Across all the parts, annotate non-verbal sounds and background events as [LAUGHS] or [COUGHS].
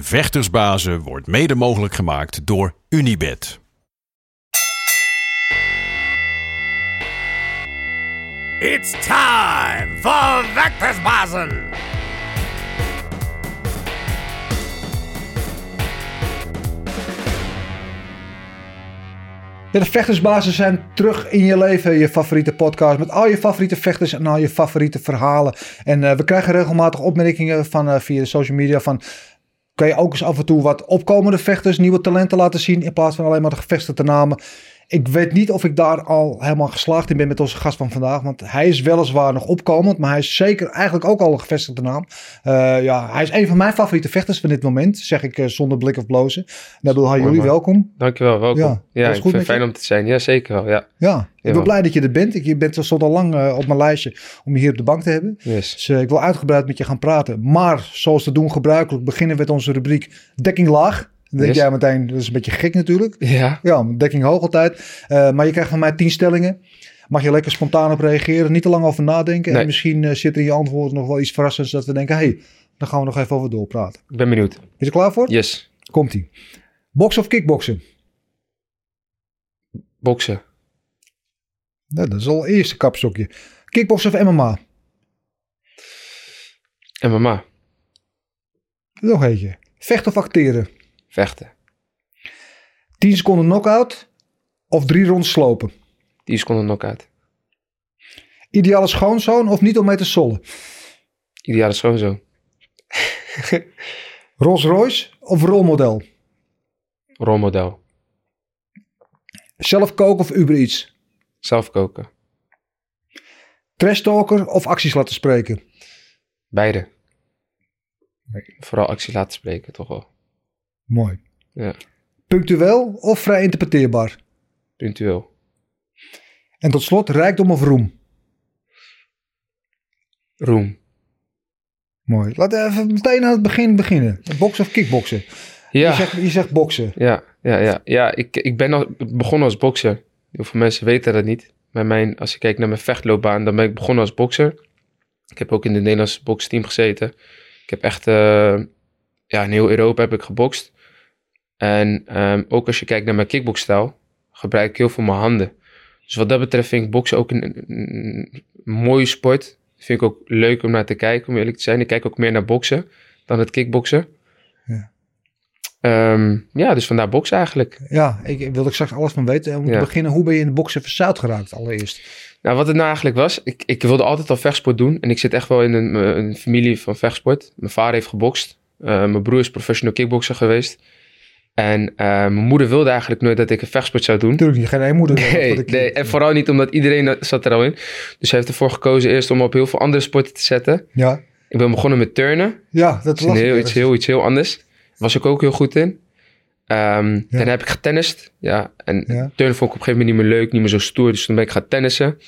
Vechtersbazen wordt mede mogelijk gemaakt door Unibed. It's time for Vectorsbazen! Ja, de vechtersbazen zijn terug in je leven. Je favoriete podcast met al je favoriete vechters en al je favoriete verhalen. En eh, we krijgen regelmatig opmerkingen van, eh, via de social media van... Kan je ook eens af en toe wat opkomende vechters, nieuwe talenten laten zien... in plaats van alleen maar de gevestigde namen. Ik weet niet of ik daar al helemaal geslaagd in ben met onze gast van vandaag. Want hij is weliswaar nog opkomend, maar hij is zeker eigenlijk ook al een gevestigde naam. Uh, ja, hij is een van mijn favoriete vechters van dit moment, zeg ik uh, zonder blik of blozen. Nabil jullie welkom. Dankjewel, welkom. Ja, ja ik vind het fijn om te zijn. Ja, zeker wel, ja. Ja, ik ben blij dat je er bent. Je bent stond al lang uh, op mijn lijstje om je hier op de bank te hebben. Yes. Dus ik wil uitgebreid met je gaan praten. Maar zoals te doen gebruikelijk beginnen we met onze rubriek dekking laag. Dan denk yes. jij meteen, dat is een beetje gek natuurlijk. Ja. Ja, dekking hoog altijd. Uh, maar je krijgt van mij tien stellingen. Mag je lekker spontaan op reageren, niet te lang over nadenken. Nee. En misschien uh, zit er in je antwoord nog wel iets verrassends dat we denken, hé, hey, dan gaan we nog even over doorpraten. Ik ben benieuwd. Ben je er klaar voor? Yes. Komt-ie. Boksen of kickboksen? Boksen. Nou, dat is al eerste kapstokje. Kickboksen of MMA? MMA. Nog eentje. Vechten of acteren? Vechten. 10 seconden knockout of drie rondes slopen? 10 seconden knockout. Ideale schoonzoon of niet om mee te sollen? Ideale schoonzoon. [LAUGHS] Rolls Royce of rolmodel? Rolmodel. Zelf koken of Uber Eats? Zelf koken. Trash talker of acties laten spreken? Beide. Vooral acties laten spreken, toch wel. Mooi. Ja. Punctueel of vrij interpreteerbaar? Punctueel. En tot slot, rijkdom of roem? Roem. Mooi. Laten we even meteen aan het begin beginnen. Boksen of kickboksen? Ja. Je zegt, je zegt boksen. Ja, ja, ja. ja ik, ik ben al begonnen als bokser. Heel veel mensen weten dat niet. Maar mijn, als je kijkt naar mijn vechtloopbaan, dan ben ik begonnen als bokser. Ik heb ook in het Nederlandse boksteam gezeten. Ik heb echt, uh, ja, in heel Europa heb ik gebokst. En um, ook als je kijkt naar mijn kickboxstijl, gebruik ik heel veel mijn handen. Dus wat dat betreft vind ik boksen ook een, een, een, mooie sport. Vind ik ook leuk om naar te kijken, om eerlijk te zijn. Ik kijk ook meer naar boksen dan het kickboksen. Ja. Um, ja, dus vandaar boksen eigenlijk. Ja, ik wilde straks alles van weten. Om ja. te beginnen, hoe ben je in de boksen verzuild geraakt allereerst? Nou, wat het nou eigenlijk was, ik, ik wilde altijd al vechtsport doen. En ik zit echt wel in een, een familie van vechtsport. Mijn vader heeft gebokst. Uh, mijn broer is professional kickbokser geweest. En uh, mijn moeder wilde eigenlijk nooit dat ik een vechtsport zou doen. Natuurlijk niet, geen één moeder. Nee, nee, en vooral niet omdat iedereen zat er al in. Dus hij heeft ervoor gekozen eerst om op heel veel andere sporten te zetten. Ja. Ik ben begonnen met turnen. Ja, dat was heel, iets, heel, iets heel anders. Was ik ook heel goed in. Um, ja. Dan heb ik getennist. Ja, en ja. turnen vond ik op een gegeven moment niet meer leuk, niet meer zo stoer. Dus toen ben ik gaan tennissen.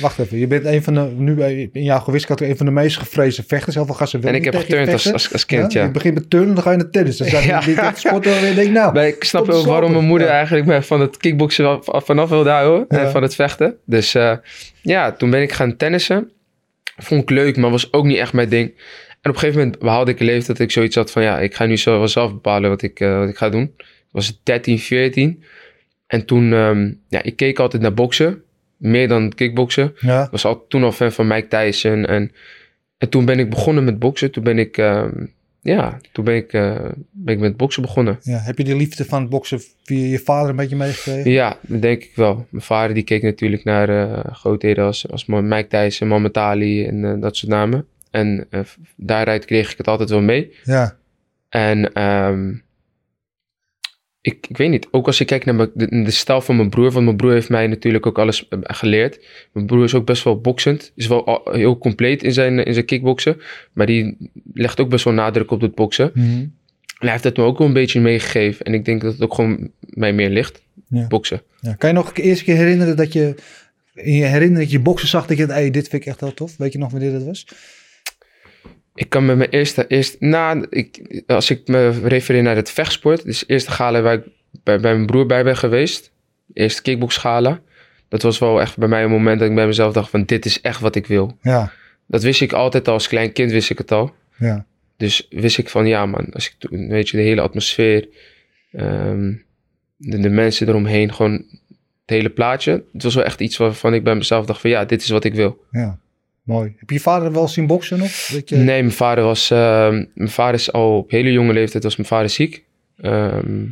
Wacht even, je bent een van de, nu in jouw gewichtskategorie, een van de meest gevreesde vechters. Heel veel gasten En ik heb geturnd als, als, als, kind, ja. ja. Je begint met turnen, dan ga je naar tennis. Dan zijn [LAUGHS] ja. die sporten waar je denkt, nou... Maar ik snap ook waarom mijn moeder eigenlijk van het kickboksen vanaf wilde houden. En van het vechten. Dus uh, ja, toen ben ik gaan tennissen. Vond ik leuk, maar was ook niet echt mijn ding. En op een gegeven moment behaalde ik een leeftijd dat ik zoiets had van... ja, ik ga nu zo zelf bepalen wat ik, uh, wat ik ga doen. Ik was 13, 14. En toen... Um, ja, ik keek altijd naar boksen. Meer dan kickboksen. Ja. was al, toen al fan van Mike Tyson. En, en toen ben ik begonnen met boksen. Toen ben ik... Um, ja, toen ben ik, uh, ben ik met boksen begonnen. Ja, heb je die liefde van het boksen via je vader een beetje meegekregen? Ja, dat denk ik wel. Mijn vader die keek natuurlijk naar uh, grootheden als, als Mike Tyson, Muhammad Ali en uh, dat soort namen. En uh, daaruit kreeg ik het altijd wel mee. Ja. En um, ik, ik weet niet, ook als je kijkt naar de, de stijl van mijn broer, want mijn broer heeft mij natuurlijk ook alles geleerd. Mijn broer is ook best wel boksend, is wel heel compleet in zijn, in zijn kickboksen, maar die legt ook best wel nadruk op het boksen. Mm -hmm. En hij heeft het me ook wel een beetje meegegeven en ik denk dat het ook gewoon mij meer ligt, ja. boksen. Ja. Kan je nog de eerste keer herinneren dat je, in je herinnering dat je boksen zag, dat je hey, dit vind ik echt heel tof. Weet je nog wanneer dat was? Ik kan met mijn eerste, eerste na, ik, als ik me refereer naar het vechtsport, dus de eerste gala waar ik bij, bij mijn broer bij ben geweest, de eerste kickboxgala, dat was wel echt bij mij een moment dat ik bij mezelf dacht van dit is echt wat ik wil. Ja. Dat wist ik altijd al, als klein kind wist ik het al. Ja. dus wist ik van, ja man, als ik, toen- weet je, de hele atmosfeer, ehm, de, de mensen eromheen, gewoon het hele plaatje. Het was wel echt iets waarvan ik bij mezelf dacht van, ja, dit is wat ik wil. Ja, mooi. Heb je je vader wel zien boksen? Dat je... Nee, mijn vader was, ehm, mijn vader is al op hele jonge leeftijd, was mijn vader ziek. Ehm,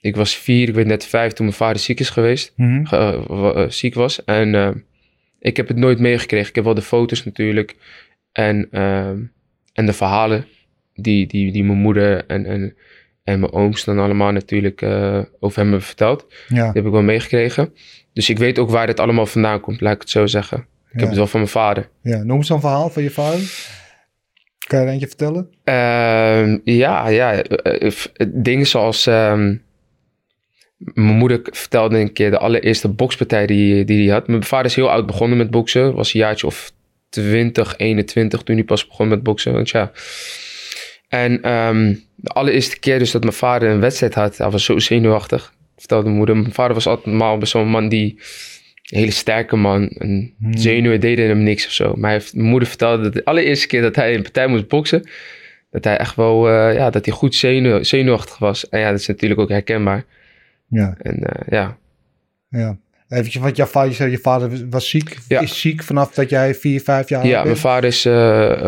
ik was vier, ik werd net vijf toen mijn vader ziek is geweest. Mhm. eh, ziek was. En eh, ik heb het nooit meegekregen. Ik heb wel de foto's natuurlijk. En, ehm, en de verhalen die, die, die mijn moeder en, en, en mijn ooms dan allemaal natuurlijk eh, over hem hebben verteld. Ja, Die heb ik wel meegekregen. Dus ik weet ook waar dit allemaal vandaan komt, laat ik het zo zeggen. Ik heb het wel van mijn vader. ja. Noem eens een verhaal van je vader. Kan je er eentje vertellen? Ehm, ja, ja. eh, eh, f- dingen zoals... ehm, mijn moeder vertelde een keer de allereerste bokspartij die, die hij had. Mijn vader is heel oud begonnen met boksen. Was een jaartje of 20, 21 toen hij pas begon met boksen. Want ja. En ehm, de allereerste keer dus dat mijn vader een wedstrijd had, hij was zo zenuwachtig. Vertelde mijn moeder. Mijn vader was altijd normaal een man die... Een hele sterke man. En Hmm. zenuwen deden hem niks of zo. Maar hij heeft, mijn moeder vertelde dat de allereerste keer dat hij een partij moest boksen... Dat hij echt wel, eh, ja, dat hij goed zenuw, zenuwachtig was. En ja, dat is natuurlijk ook herkenbaar. Ja, En eh, ja, ja. Eventjes, want jouw vader, je zei, je vader was ziek. Ja. Is ziek vanaf dat jij vier, vijf jaar ja oud mijn bent? vader is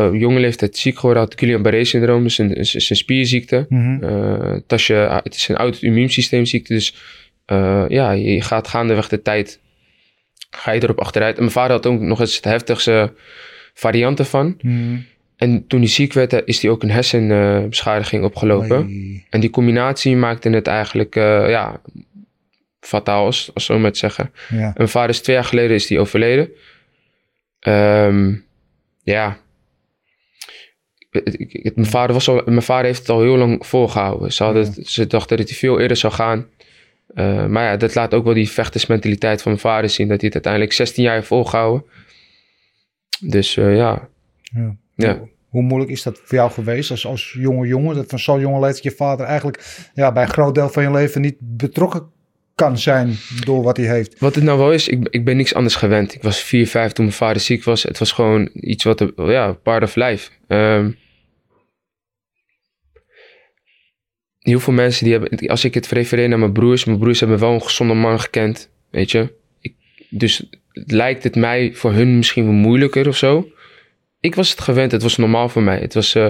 op jonge leeftijd ziek geworden. Had Guillain-Barré syndroom, dus een, is, is een spierziekte. Eh, tasje, het is een auto-immuunsysteemziekte. Dus ja, je gaat gaandeweg de tijd, ga je erop achteruit. En mijn vader had ook nog eens de heftigste varianten van. Mhm. En toen hij ziek werd, eh, is hij ook een hersenbeschadiging opgelopen. Oei. En die combinatie maakte het eigenlijk, eh, ja, fataal, als, als zo maar te zeggen. Ja, En mijn vader is twee jaar geleden is die overleden. Ehm, ja. Ik- ik- Mijn vader, was al, mijn vader heeft het al heel lang volgehouden. Ze, hadden, ze dachten dat hij veel eerder zou gaan. Eh, maar ja, dat laat ook wel die vechtersmentaliteit van mijn vader zien. Dat hij het uiteindelijk 16 jaar heeft volgehouden. Dus eh, ja. ja. Ja. Hoe moeilijk is dat voor jou geweest als, als jonge jongen? Dat van zo'n jonge leeftijd je vader eigenlijk ja, bij een groot deel van je leven niet betrokken kan zijn door wat hij heeft. Wat het nou wel is, ik, ik ben niks anders gewend. Ik was 4, 5 toen mijn vader ziek was. Het was gewoon iets wat, ja, part of life. Ehm, heel veel mensen die hebben, als ik het refereer naar mijn broers, mijn broers hebben wel een gezonde man gekend, weet je. Ik, dus lijkt het mij voor hun misschien wel moeilijker of zo. Ik was het gewend, het was normaal voor mij. Het was eh,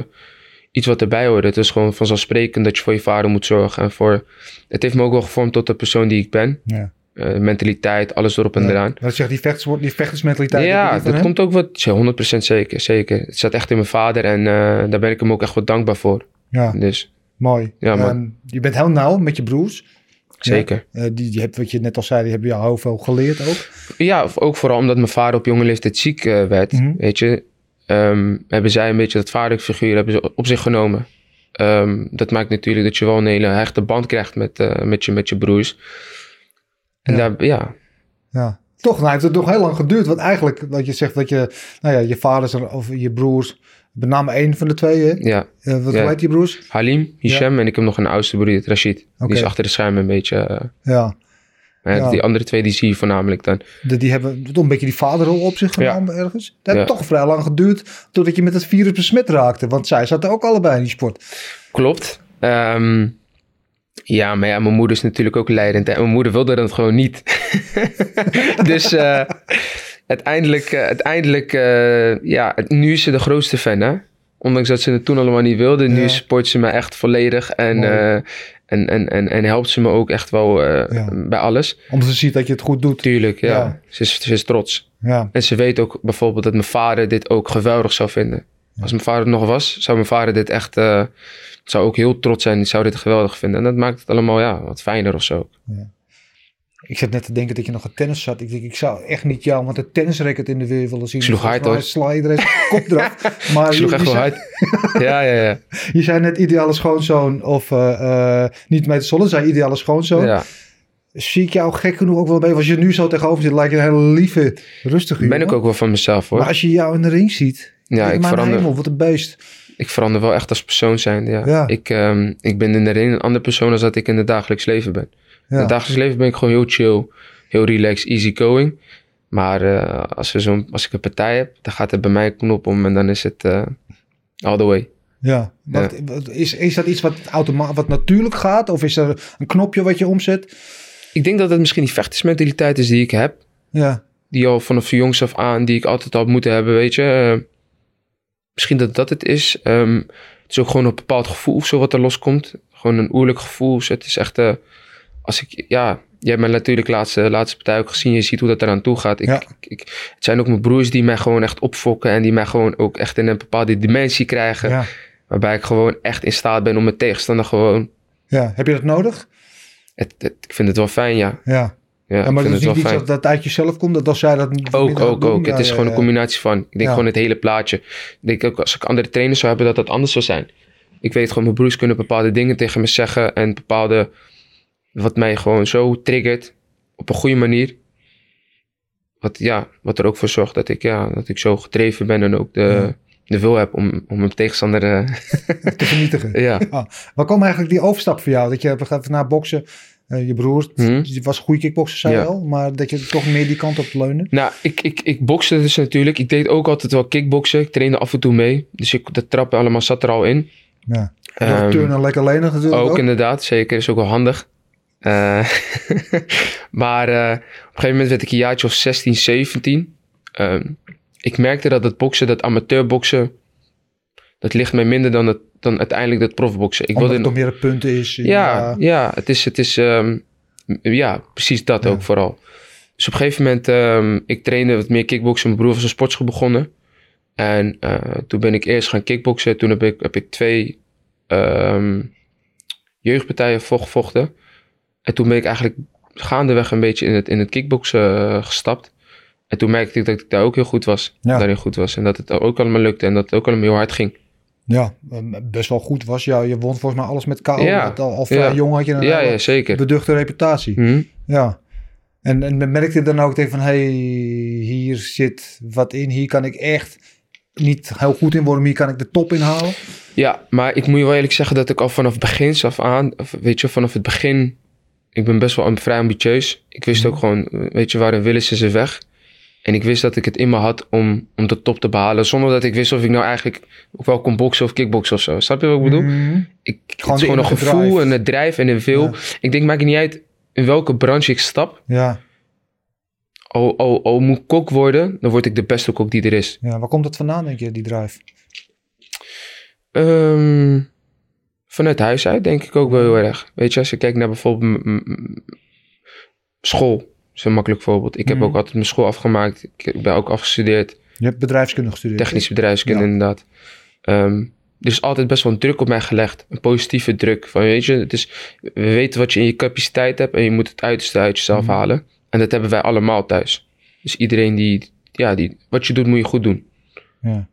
iets wat erbij hoorde. Het is gewoon vanzelfsprekend dat je voor je vader moet zorgen. En voor, het heeft me ook wel gevormd tot de persoon die ik ben. Ja. Eh, mentaliteit, alles erop en Ja. eraan. Wat zegt die, vechters, die vechtersmentaliteit? Ja, dat hem? komt ook wat, ja, 100% zeker, zeker. Het zat echt in mijn vader en eh, daar ben ik hem ook echt wat dankbaar voor. Ja, Dus mooi. Ja. Ehm, je bent heel nauw met je broers. zeker. Eh, die, die hebt, wat je net al zei, die hebben jou heel veel geleerd ook. Ja, ook vooral omdat mijn vader op jonge leeftijd ziek eh, werd, Mhm. weet je. ehm, hebben zij een beetje dat vaderfiguur hebben ze op zich genomen. Ehm, dat maakt natuurlijk dat je wel een hele hechte band krijgt met, eh, met, je, met je broers. En Ja. daar, ja, Ja. Toch, nou heeft het nog heel lang geduurd. Want eigenlijk, dat je zegt dat je, nou ja, je vaders of je broers, met name één van de twee, hè? ja. Eh, wat Ja. heet je broers? Halim, Hisham en ik heb nog een oudste broer, die Rashid. Die is achter de schermen een beetje... eh, Ja, Ja. Die andere twee die zie je voornamelijk dan. de, die hebben toch een beetje die vaderrol op zich Ja. genomen ergens. Dat heeft Ja. toch vrij lang geduurd totdat je met het virus besmet raakte. Want zij zaten ook allebei in die sport. Klopt. Ehm, ja, maar ja, mijn moeder is natuurlijk ook leidend. En mijn moeder wilde dat gewoon niet. [LAUGHS] dus eh, uiteindelijk, eh, uiteindelijk eh, ja, nu is ze de grootste fan, hè. Ondanks dat ze het toen allemaal niet wilde. Nu Ja. support ze me echt volledig. En, eh, en, en, en, en helpt ze me ook echt wel Ja. bij alles. Omdat ze ziet dat je het goed doet. Tuurlijk, ja. Ja. Ze, is, ze is trots. Ja, En ze weet ook bijvoorbeeld dat mijn vader dit ook geweldig zou vinden. Als mijn vader er nog was, zou mijn vader dit echt... zou ook heel trots zijn. Die zou dit geweldig vinden. En dat maakt het allemaal ja, wat fijner of zo. Ik zat net te denken dat je nog een tennis zat. Ik denk, ik zou echt niet jou met een tennisracket in de weer willen zien. Sloeg hard, mij Sla je er eens kop eraf. [LAUGHS] Maar sloeg je- echt wel hard. ja, ja, ja. [LAUGHS] Je zei net ideale schoonzoon of eh, eh, niet met de zon, zei ideale schoonzoon. ja. Zie ik jou gek genoeg ook wel bij. Als je nu zo tegenover zit, lijkt je een hele lieve, rustige Ben ik ook wel van mezelf hoor. Maar als je jou in de ring ziet, Ja, ik verander, hemel, wat een beest. ik verander wel echt als persoon zijn. Ja. Ja. Ik, ehm, ik ben in de ring een andere persoon dan dat ik in het dagelijks leven ben. In het dagelijks leven ben ik gewoon heel chill, heel relaxed, easy going. Maar eh, als, we zo'n, als ik een partij heb, dan gaat er bij mij een knop om en dan is het eh all the way. Ja. Wat, is, is dat iets wat, automa wat natuurlijk gaat? Of is er een knopje wat je omzet? Ik denk dat het misschien die vechtersmentaliteit is die ik heb. Ja. Die al vanaf jongs af aan, die ik altijd al had moeten hebben, weet je. Eh, misschien dat dat het is. Ehm, het is ook gewoon een bepaald gevoel of zo wat er loskomt. Gewoon een oerlijk gevoel. Dus het is echt, als ik, ja, jij hebt mij natuurlijk laatste, laatste partij ook gezien. Je ziet hoe dat eraan toe gaat. Ik, Ja. ik, ik- het zijn ook mijn broers die mij gewoon echt opfokken. En die mij gewoon ook echt in een bepaalde dimensie krijgen. Ja. Waarbij ik gewoon echt in staat ben om mijn tegenstander gewoon... ja. Heb je dat nodig? Het, het- ik vind het wel fijn, ja. Ja. Ja, Ja, maar dat is niet iets dat, dat uit jezelf komt, dat als zij dat niet Ook, ook, doen, ook. ja, het is gewoon een combinatie van. Ik denk gewoon het hele plaatje. Ik denk ook als ik andere trainers zou hebben, dat dat anders zou zijn. Ik weet gewoon, mijn broers kunnen bepaalde dingen tegen me zeggen. En bepaalde, wat mij gewoon zo triggert. Op een goede manier. Wat, ja, wat er ook voor zorgt dat ik, ja, dat ik zo gedreven ben. En ook de, Ja. de wil heb om, om mijn tegenstander... eh, [LAUGHS] te vernietigen. ja. Waar kwam eigenlijk die overstap voor jou? Dat je hebt gegeven na boksen, eh, je broer Mhm. was een goede kickbokser, zei Ja. al, maar dat je toch meer die kant op leunde. Nou, ik, ik, ik bokste dus natuurlijk. Ik deed ook altijd wel kickboksen. Ik trainde af en toe mee. Dus ik, dat trappen allemaal zat er al in. Ja. Um, turnen lekker lenig natuurlijk ook. Ook inderdaad, zeker. Is ook wel handig. Eh, [LAUGHS] maar eh, op een gegeven moment werd ik een jaartje of 16, 17. Ehm, ik merkte dat het boksen, dat amateurboksen, dat ligt mij minder dan, het, dan uiteindelijk dat profboksen. Ik Omdat wilde, het toch meer een punten is. ja, ja, het is, het is ehm, ja, precies dat Ja. ook vooral. Dus op een gegeven moment, ehm, ik trainde wat meer kickboksen. Mijn broer was een sportschool begonnen. En eh, toen ben ik eerst gaan kickboksen. Toen heb ik, heb ik twee jeugdpartijen vo- gevochten. En toen ben ik eigenlijk gaandeweg een beetje in het, in het kickboksen eh, gestapt. En toen merkte ik dat ik daar ook heel goed was. Ja. Daarin goed was. En dat het ook allemaal lukte. En dat het ook allemaal heel hard ging. Ja, best wel goed was. Ja, je won volgens mij alles met KO. Ja. Al, al vrij Ja. jong had je een Ja, ja, zeker. beduchte reputatie. Mhm. Ja. En, en merkte je dan ook tegen van, hey, hier zit wat in. Hier kan ik echt niet heel goed in worden, hier kan ik de top in halen. Ja, maar ik moet je wel eerlijk zeggen dat ik al vanaf begins af aan, of weet je, vanaf het begin, ik ben best wel vrij ambitieus. Ik wist ook gewoon, weet je, waarin willen ze ze weg. En ik wist dat ik het in me had om, om de top te behalen, zonder dat ik wist of ik nou eigenlijk ook wel kon boksen of kickboksen of zo. Snap je wat ik bedoel? Mhm. Ik, het Gewoon is de gewoon een gevoel drive. en een drijf en een wil. Ja. Ik denk, maakt het niet uit in welke branche ik stap. Ja. Al, al, al moet ik kok worden, dan word ik de beste kok die er is. ja, waar komt dat vandaan, denk je, die drive? Ehm, vanuit huis uit denk ik ook wel heel erg. Weet je, als je kijkt naar bijvoorbeeld school. is een makkelijk voorbeeld. Ik heb Mhm. ook altijd mijn school afgemaakt. Ik ben ook afgestudeerd. Je hebt bedrijfskunde gestudeerd. Technische bedrijfskunde Ja. inderdaad. Ehm, er is altijd best wel een druk op mij gelegd. Een positieve druk. Van, weet je, het is, we weten wat je in je capaciteit hebt. En je moet het uiterste uit jezelf Mhm. halen. En dat hebben wij allemaal thuis. Dus iedereen die, ja, die, wat je doet moet je goed doen. Ja.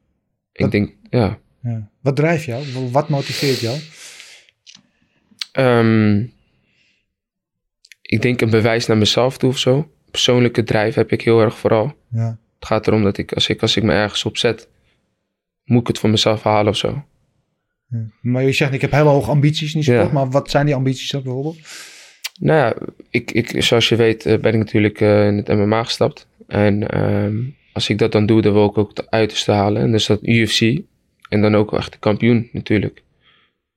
Ik denk, ja. Ja. Wat drijft jou? Wat motiveert jou? Ehm, ik denk een bewijs naar mezelf toe of zo. Persoonlijke drijf heb ik heel erg vooral. Ja. Het gaat erom dat ik als, ik, als ik me ergens op zet, moet ik het voor mezelf halen of zo. Ja. Maar je zegt, ik heb hele hoge ambities in die sport. Ja. Maar wat zijn die ambities dan bijvoorbeeld? Nou ja, ik, ik, zoals je weet eh, ben ik natuurlijk eh, in het MMA gestapt. En ehm, als ik dat dan doe, dan wil ik ook het uiterste halen. En dus dat UFC. En dan ook echt de kampioen natuurlijk.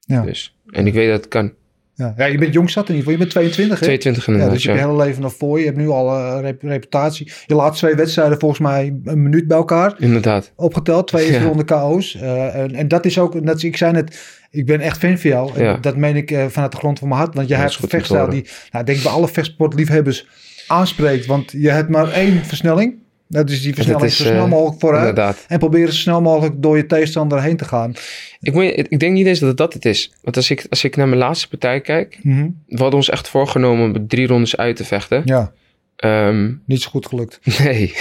Ja. Dus, en ik weet dat het kan. Ja, ja je bent jong zat in ieder geval. Je bent 22, hè? 22 Ja, inderdaad, dus je hebt ja. je hele leven nog voor je. Je hebt nu al eh, rep- reputatie. Je laat twee wedstrijden volgens mij een minuut bij elkaar Inderdaad. opgeteld. Twee Ja. ronde KO's. Eh, en, en dat is ook, net, ik zei net, ik ben echt fan van jou. Ja. Dat meen ik eh, vanuit de grond van mijn hart. Want jij Dat hebt een vechtstijl die, nou, ik denk bij alle vechtsportliefhebbers aanspreekt. Want je hebt maar één versnelling. Dat is die versnelling is, zo snel eh, mogelijk vooruit. Inderdaad. En proberen zo snel mogelijk door je tegenstander heen te gaan. Ik, moet, ik denk niet eens dat het dat het is. Want als ik, als ik naar mijn laatste partij kijk, Mhm. we hadden ons echt voorgenomen om drie rondes uit te vechten. Ja, Ehm, niet zo goed gelukt. [LAUGHS] nee.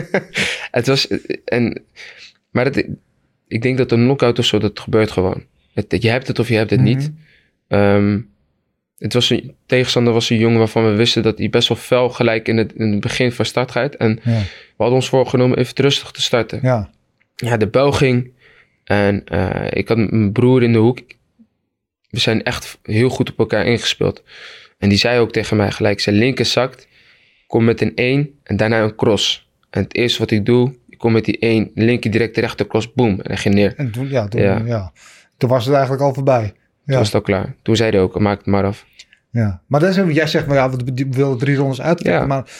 [LAUGHS] het was. En, maar het, ik denk dat een knockout of zo, dat gebeurt gewoon. Het, je hebt het of je hebt het niet. Mhm. Het was een tegenstander was een jongen waarvan we wisten dat hij best wel fel gelijk in het, in het begin van start gaat. En Ja, we hadden ons voorgenomen even rustig te starten. ja. ja, de bel ging. En eh, ik had mijn broer in de hoek. We zijn echt heel goed op elkaar ingespeeld. En die zei ook tegen mij gelijk, zijn linker zakt, kom met een 1 en daarna een cross. En het eerste wat ik doe, ik kom met die 1, linker direct de rechter cross, boom, en hij ging neer. En toen, ja, toen, Ja. ja. toen was het eigenlijk al voorbij. Toen Ja. was het al klaar. Toen zei hij ook, maak het maar af. Ja, maar dat is, jij zegt, maar ja, we willen drie rondes. Ja. Maar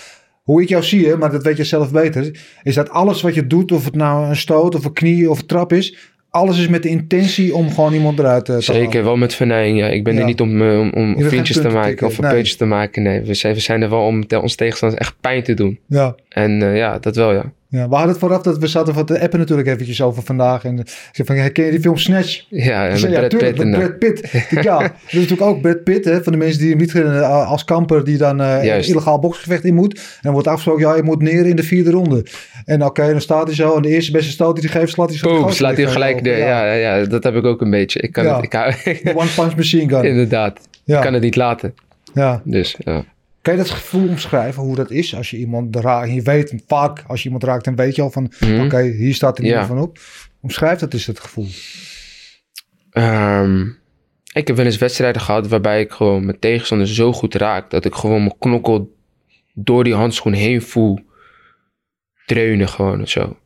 hoe ik jou zie, hè, maar dat weet je zelf beter, is dat alles wat je doet, of het nou een stoot of een knie of een trap is, alles is met de intentie om gewoon iemand eruit eh, te halen. Zeker, wel met vernijing. Ja. Ik ben Ja. er niet om, eh, om, om vriendjes te maken tikken, of een nee. puntjes te maken. Nee, we zijn, we zijn er wel om te- ons tegenstanders echt pijn te doen. Ja. En eh, ja, dat wel ja. Ja, we hadden het vooraf dat we zaten wat te appen natuurlijk eventjes over vandaag. En ik zei van, herken je die film Snatch? Ja, en zei, ja, Brad tuurlijk, Pitt. en, eh, Brad Pitt. Ik, ja, [LAUGHS] dat is natuurlijk ook Brad Pitt, hè, van de mensen die hem niet kennen, eh, als kamper die dan eh Juist. illegaal boksgevecht in moet. En dan wordt afgesproken, ja, je moet neer in de vierde ronde. En oké, dan staat hij zo en de eerste beste stoot die hij geeft, slaat hij zo de Boom, slaat hij gelijk neer. Ja. Ja, ja, dat heb ik ook een beetje. Ik kan Ja. het, ik hou, De one punch machine gun. [LAUGHS] inderdaad. Ja. Ik kan het niet laten. ja. Dus ja. Kan je dat gevoel omschrijven, hoe dat is als je iemand raakt? Je weet vaak, als je iemand raakt, dan weet je al van, Mhm. oké, hier staat er Ja. meer van op. Omschrijf dat is het gevoel. Ehm, ik heb wel eens wedstrijden gehad waarbij ik gewoon mijn tegenstander zo goed raak dat ik gewoon mijn knokkel door die handschoen heen voel dreunen gewoon zo.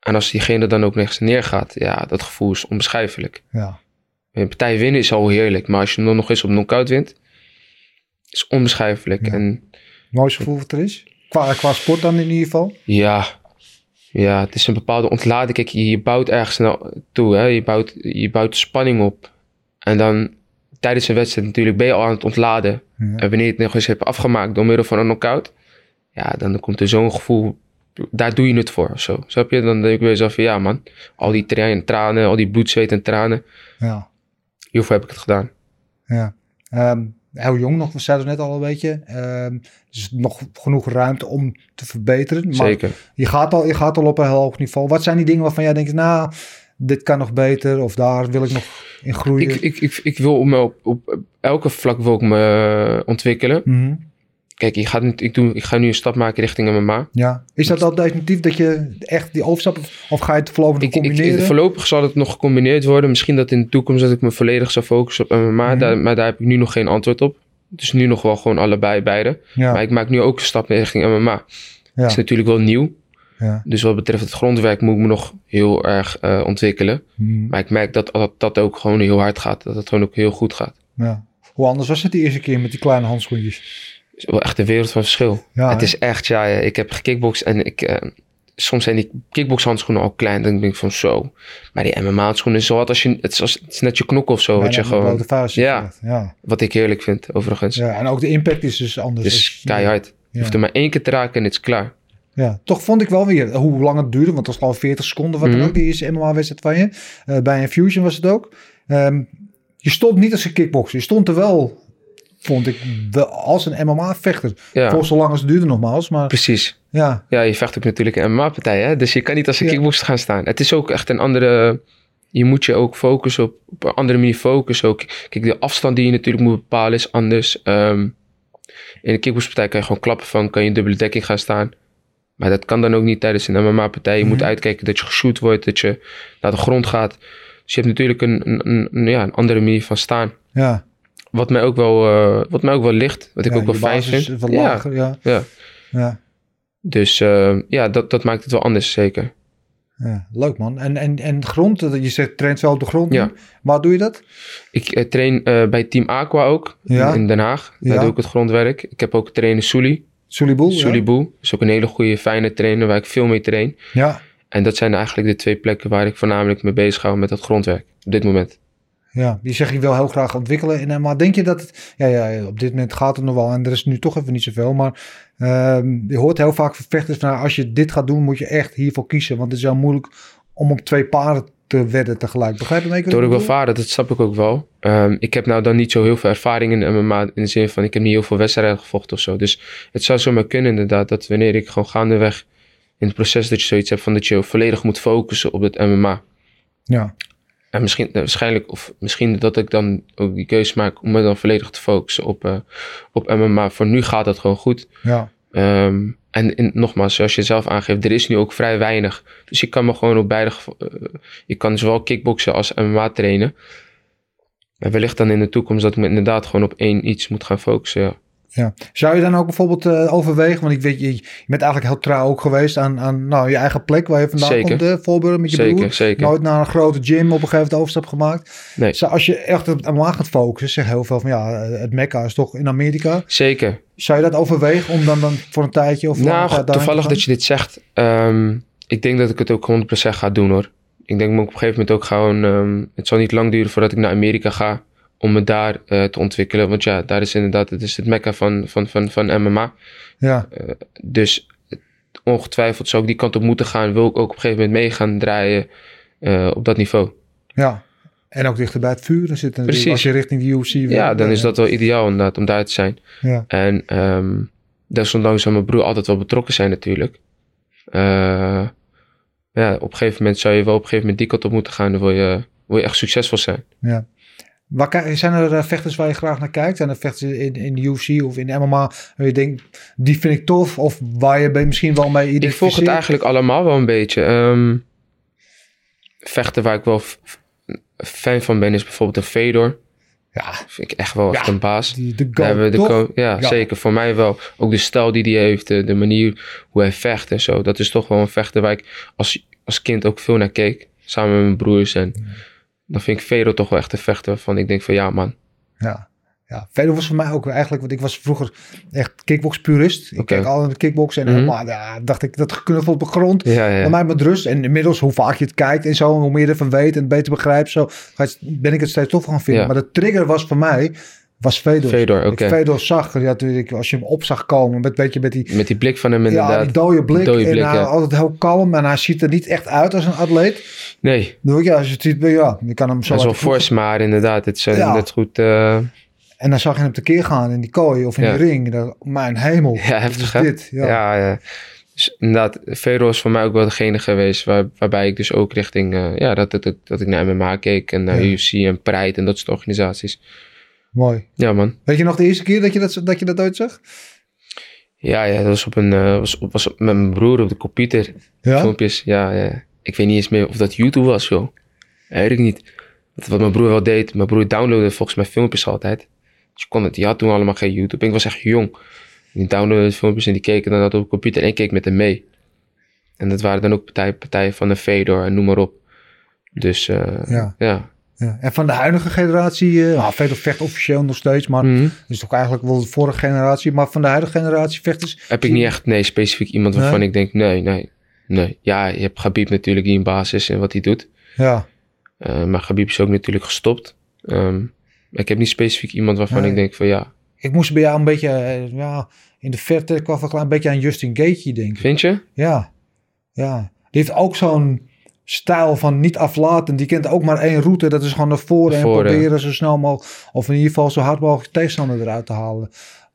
En als diegene dan ook nergens neergaat, ja, dat gevoel is onbeschrijfelijk. Ja, Een partij winnen is al heerlijk, maar als je dan nog eens op knockout wint, is onbeschrijfelijk. Ja. En mooiste gevoel wat er is. Qua, qua sport dan in ieder geval. Ja, ja, het is een bepaalde ontlading. Kijk, je, je bouwt ergens naartoe, hè? Je, bouwt, je bouwt spanning op. En dan tijdens een wedstrijd natuurlijk ben je al aan het ontladen. Ja. En wanneer je het nog eens hebt afgemaakt door middel van een knockout, ja, dan komt er zo'n gevoel, daar doe je het voor of zo. Snap je? Dan denk ik weer zo van, ja man, al die tra- tranen, al die bloed, zweet en tranen, Ja, hiervoor heb ik het gedaan. ja. Ehm, heel jong nog, we zeiden het net al een beetje. Ehm dus nog genoeg ruimte om te verbeteren. Maar Zeker. Je gaat, al, je gaat al op een heel hoog niveau. Wat zijn die dingen waarvan jij denkt, nou, dit kan nog beter of daar wil ik nog in groeien? Ik, ik, ik, ik wil me op, op elke vlak wil ik me ontwikkelen. Mhm. Kijk, ik ga, ik, doe, ik ga nu een stap maken richting MMA. Ja. Is dat al definitief dat je echt die overstap, of ga je het voorlopig Ik, combineren? ik- voorlopig zal het nog gecombineerd worden. Misschien dat in de toekomst dat ik me volledig zou focussen op MMA. Mhm. daar, maar daar heb ik nu nog geen antwoord op. Dus nu nog wel gewoon allebei, beide. ja, Maar ik maak nu ook een stap richting MMA. ja, is natuurlijk wel nieuw. ja. Dus wat betreft het grondwerk moet ik me nog heel erg eh, ontwikkelen. Mhm. Maar ik merk dat, dat dat ook gewoon heel hard gaat. Dat het gewoon ook heel goed gaat. ja. Hoe anders was het de eerste keer met die kleine handschoentjes? Is wel echt een wereld van verschil. Ja, het is echt, ja, ik heb gekickboxd en ik... eh, soms zijn die kickboxhandschoenen al klein. Dan denk ik van zo. Maar die MMA-handschoenen is zo wat als je... Het is, als, het is net je knok of zo. Wat, je gewoon, vuist, Ja. ja. wat ik heerlijk vind, overigens. ja. En ook de impact is dus anders. Dus je- keihard. Je hoeft er maar één keer te raken en het is klaar. Ja, toch vond ik wel weer hoe lang het duurde, want het was gewoon 40 seconden, wat dan Mhm. ook die eerste MMA-wedstrijd van je. Eh, bij een Fusion was het ook. Ehm, je stond niet als een kickboxer, je stond er wel, vond ik, wel als een MMA-vechter. Ja, Voor zolang als het duurde nogmaals, maar precies. ja, Ja, je vecht ook natuurlijk een MMA-partij, hè? Dus je kan niet als een Ja. kickboxer gaan staan. Het is ook echt een andere... Je moet je ook focussen op, op een andere manier focussen. Ook, kijk, de afstand die je natuurlijk moet bepalen is anders. Ehm, in een kickboxpartij kan je gewoon klappen van... kan je dubbele dekking gaan staan. Maar dat kan dan ook niet tijdens een MMA-partij. Je moet Mhm. uitkijken dat je geshoot wordt, dat je naar de grond gaat. Dus je hebt natuurlijk een, een- ja, een andere manier van staan. ja. Wat mij ook wel, eh, wat mij ook wel ligt. Wat ik Ja, ook wel fijn vind. wat Ja, lager, ja. ja. ja. Dus eh, ja, dat, dat maakt het wel anders, zeker. Ja, leuk man. En, en, en grond, je zegt traint wel op de grond. Ja. Waar doe je dat? Ik eh, train bij Team Aqua ook, in Den Haag. Daar doe ik het grondwerk. Ik heb ook trainer Sully. Sullyboel? Sully Boe is ook een hele goede, fijne trainer waar ik veel mee train. Ja. ja. En dat zijn eigenlijk de twee plekken waar ik voornamelijk mee bezig hou met dat grondwerk. Op dit moment. Ja, die zeg je wil heel graag ontwikkelen. En, eh, maar denk je dat het... Ja, ja, op dit moment gaat het nog wel. En er is nu toch even niet zoveel. Maar ehm, je hoort heel vaak vechters... van, nou, als je dit gaat doen, moet je echt hiervoor kiezen. Want het is heel moeilijk om op twee paarden te wedden tegelijk. Begrijp je me? Door ik wel varen, dat snap ik ook wel. Ehm, ik heb nou dan niet zo heel veel ervaring in MMA. In de zin van, ik heb niet heel veel wedstrijden gevochten of zo. Dus het zou zomaar kunnen inderdaad. Dat wanneer ik gewoon gaandeweg in het proces dat je zoiets hebt van dat je volledig moet focussen op het MMA. Ja, En misschien, eh, waarschijnlijk, of misschien dat ik dan ook die keuze maak om me dan volledig te focussen op, eh, op MMA. Voor nu gaat dat gewoon goed. ja, Ehm, en in, nogmaals, zoals je zelf aangeeft, er is nu ook vrij weinig. Dus je kan me gewoon op beide... gevo- eh, je kan zowel kickboksen als MMA trainen. Maar wellicht dan in de toekomst dat ik me inderdaad gewoon op één iets moet gaan focussen. Ja. Ja. Zou je dan ook bijvoorbeeld eh, overwegen, want ik weet, je, je bent eigenlijk heel trouw ook geweest aan, aan nou, je eigen plek waar je vandaan Zeker. komt, de voorbeelden met je Zeker, broer. zeker. Nooit naar een grote gym op een gegeven moment overstap gemaakt. Nee. Zou, als je echt op MMA gaat focussen, zeg heel veel van ja, het Mekka is toch in Amerika. Zeker. Zou je dat overwegen om dan, dan voor een tijdje of een Nou, daarheen toevallig dat je dit zegt. ehm, ik denk dat ik het ook 100% ga doen hoor. Ik denk me op een gegeven moment ook gewoon... ehm, het zal niet lang duren voordat ik naar Amerika ga. Om me daar eh, te ontwikkelen. Want ja, daar is inderdaad... Het is het mekka van, van, van, van MMA. Ja, Dus ongetwijfeld zou ik die kant op moeten gaan. Wil ik ook op een gegeven moment mee gaan draaien eh, op dat niveau. ja. En ook dichter bij het vuur zitten. Precies. Als je richting de UFC wil. Ja, dan is dat wel ideaal inderdaad om daar te zijn. Ja, En ehm desondanks zou mijn broer altijd wel betrokken zijn natuurlijk. Eh, ja, op een gegeven moment zou je wel op een gegeven moment die kant op moeten gaan. Dan wil je, wil je echt succesvol zijn. ja. Waar, zijn er eh, vechters waar je graag naar kijkt? Zijn er vechters in, in de UFC of in de MMA waar je denkt, die vind ik tof? Of waar je misschien wel mee Ik volg het identificeert? eigenlijk allemaal wel een beetje. Ehm, vechten waar ik wel fan van ben is bijvoorbeeld een Fedor. Ja, Vind ik echt wel echt Ja, een baas. die, de hebben de ja, Ja. zeker. Voor mij wel. Ook de stijl die hij heeft, de, de manier hoe hij vecht en zo. Dat is toch wel een vechter waar ik als, als kind ook veel naar keek. Samen met mijn broers. En dan vind ik Fedor toch wel echt een vechter waarvan ik denk van ja man. Ja. Ja, Fedor was voor mij ook eigenlijk, want ik was vroeger echt kickbox-purist. Ik Oké. keek al naar de kickboxen en Mhm. maar, ja, dacht ik, dat geknuffel op de grond. Ja, ja. Bij mij met rust. En inmiddels, hoe vaak je het kijkt en zo, en hoe meer je ervan weet en beter begrijpt, zo, ben ik het steeds tof gaan vinden. Ja. Maar de trigger was voor mij, was Fedor. Fedor, oké. Ik Fedor zag, ja, natuurlijk, als je hem op zag komen, met, weet je, met die, Met die blik van hem ja, inderdaad. die dode blik. Dode en blik, hij ja. altijd heel kalm en hij ziet er niet echt uit als een atleet. Nee, ja, als je het ziet, ja, je kan hem zo hij is wel fors, maar inderdaad, het is eh, Ja. net goed. eh, En dan zag je hem tekeer gaan in die kooi of in Ja. die ring. Mijn hemel, Ja, heftig, is hè? dit? Ja. ja. Ja, Dus inderdaad, Fedor is voor mij ook wel degene geweest waar, waarbij ik dus ook richting, eh, ja, dat, dat, dat, dat ik naar MMA keek en naar Ja. UFC en Pride en dat soort organisaties. Mooi. Ja, man. Weet je nog de eerste keer dat je dat, dat, je dat ooit zag? Ja, ja, dat was op een, eh, was, op- was met mijn broer op de computer. Ja? Filmpjes, ja, ja. Ik weet niet eens meer of dat YouTube was, joh. Ik niet. Wat, mijn broer wel deed, mijn broer downloadde volgens mij filmpjes altijd. Dus je kon het, die had toen allemaal geen YouTube. Ik was echt jong. Die downloadde filmpjes en die keken dan dat op de computer en ik keek met hem mee. En dat waren dan ook partijen, partijen van de Fedor en noem maar op. Dus eh, Ja. ja. Ja. En van de huidige generatie, nou, Fedor vecht officieel nog steeds, maar Mhm. dat is toch eigenlijk wel de vorige generatie. Maar van de huidige generatie vechters... Heb ik niet echt, nee, specifiek iemand waarvan Nee? ik denk, nee, nee, nee. Ja, je hebt Gabib natuurlijk die een baas is en wat hij doet. Ja, Eh, maar Gabib is ook natuurlijk gestopt. Ehm, ik heb niet specifiek iemand waarvan Nee. ik denk van ja, ik moest bij jou een beetje, eh, ja, in de verte qua verklaar, een beetje aan Justin Gaethje denken. vind je? Ja, ja. Die heeft ook zo'n stijl van niet aflaten. Die kent ook maar één route. Dat is gewoon naar voren en proberen zo snel mogelijk, of in ieder geval zo hard mogelijk tegenstander eruit te halen.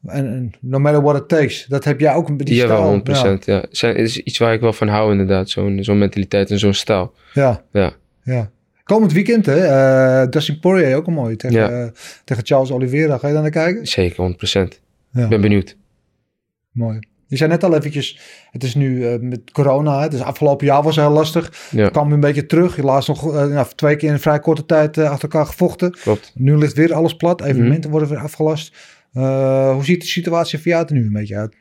En, en no matter what it takes. Dat heb jij ook een beetje. Die stijl. wel 100%. Ja. Zijn, het is iets waar ik wel van hou inderdaad. Zo'n zo'n mentaliteit en zo'n stijl. Ja, Ja. ja. Komend weekend, hè? eh Dustin Poirier ook een mooi tegen, Ja. eh, tegen Charles Oliveira. Ga je daar naar kijken? Zeker, 100%. Ja. Ik ben benieuwd. Mooi. Je zei net al eventjes, het is nu eh, met corona, hè, dus afgelopen jaar was het heel lastig. Ja, kwam een beetje terug. Laatst nog eh, nou, twee keer in een vrij korte tijd eh, achter elkaar gevochten. klopt. Nu ligt weer alles plat. Evenementen Mhm. worden weer afgelast. Hoe ziet de situatie voor jou er nu een beetje uit?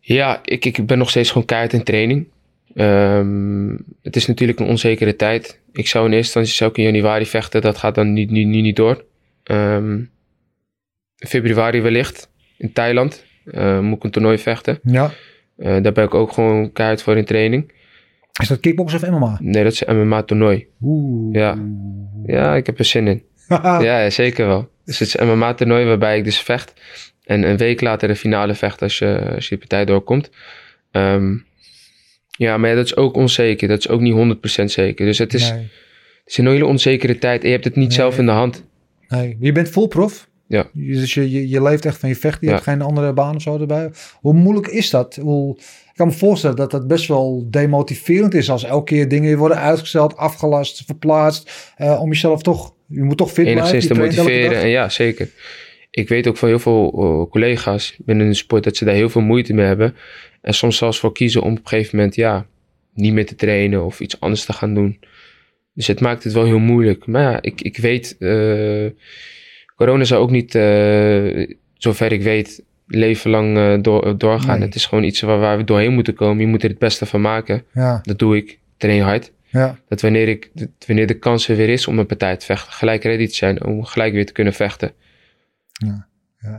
Ja, ik, ik ben nog steeds gewoon keihard in training. Ehm, het is natuurlijk een onzekere tijd. Ik zou in eerste instantie zou ik in januari vechten. Dat gaat dan nu, nu, nu niet door. In februari wellicht. In Thailand. Eh, moet ik een toernooi vechten. Ja. Eh, daar ben ik ook gewoon keihard voor in training. Is dat kickbox of MMA? Nee, dat is een MMA-toernooi. Oeh. Ja. Ja, ik heb er zin in. [LAUGHS] ja. Zeker wel. Dus het is een MMA-toernooi waarbij ik dus vecht. En een week later de finale vecht als je, als je die partij doorkomt. Ehm, ja, maar ja, dat is ook onzeker. Dat is ook niet 100% zeker. Dus het is, Nee. het is een hele onzekere tijd. En je hebt het niet Nee. zelf in de hand. Nee. Je bent vol prof. Ja. Dus je, je, je leeft echt van je vechten. Je Ja. hebt geen andere baan of zo erbij. Hoe moeilijk is dat? Hoe, ik kan me voorstellen dat dat best wel demotiverend is. Als elke keer dingen worden uitgesteld, afgelast, verplaatst. eh, om jezelf toch... Je moet toch fit Enigszins te blijven. elke motiveren. En ja, zeker. Ik weet ook van heel veel eh, collega's binnen de sport dat ze daar heel veel moeite mee hebben. En soms zelfs voor kiezen om op een gegeven moment ja, niet meer te trainen of iets anders te gaan doen. Dus het maakt het wel heel moeilijk. Maar ja, ik, ik weet, eh, corona zou ook niet eh, zover ik weet, leven lang eh, door, doorgaan. Nee. Het is gewoon iets waar, waar we doorheen moeten komen. Je moet er het beste van maken. Ja, Dat doe ik. Train hard. ja, Dat wanneer, ik, dat wanneer de kans er weer is om een partij te vechten, gelijk ready te zijn om gelijk weer te kunnen vechten. ja.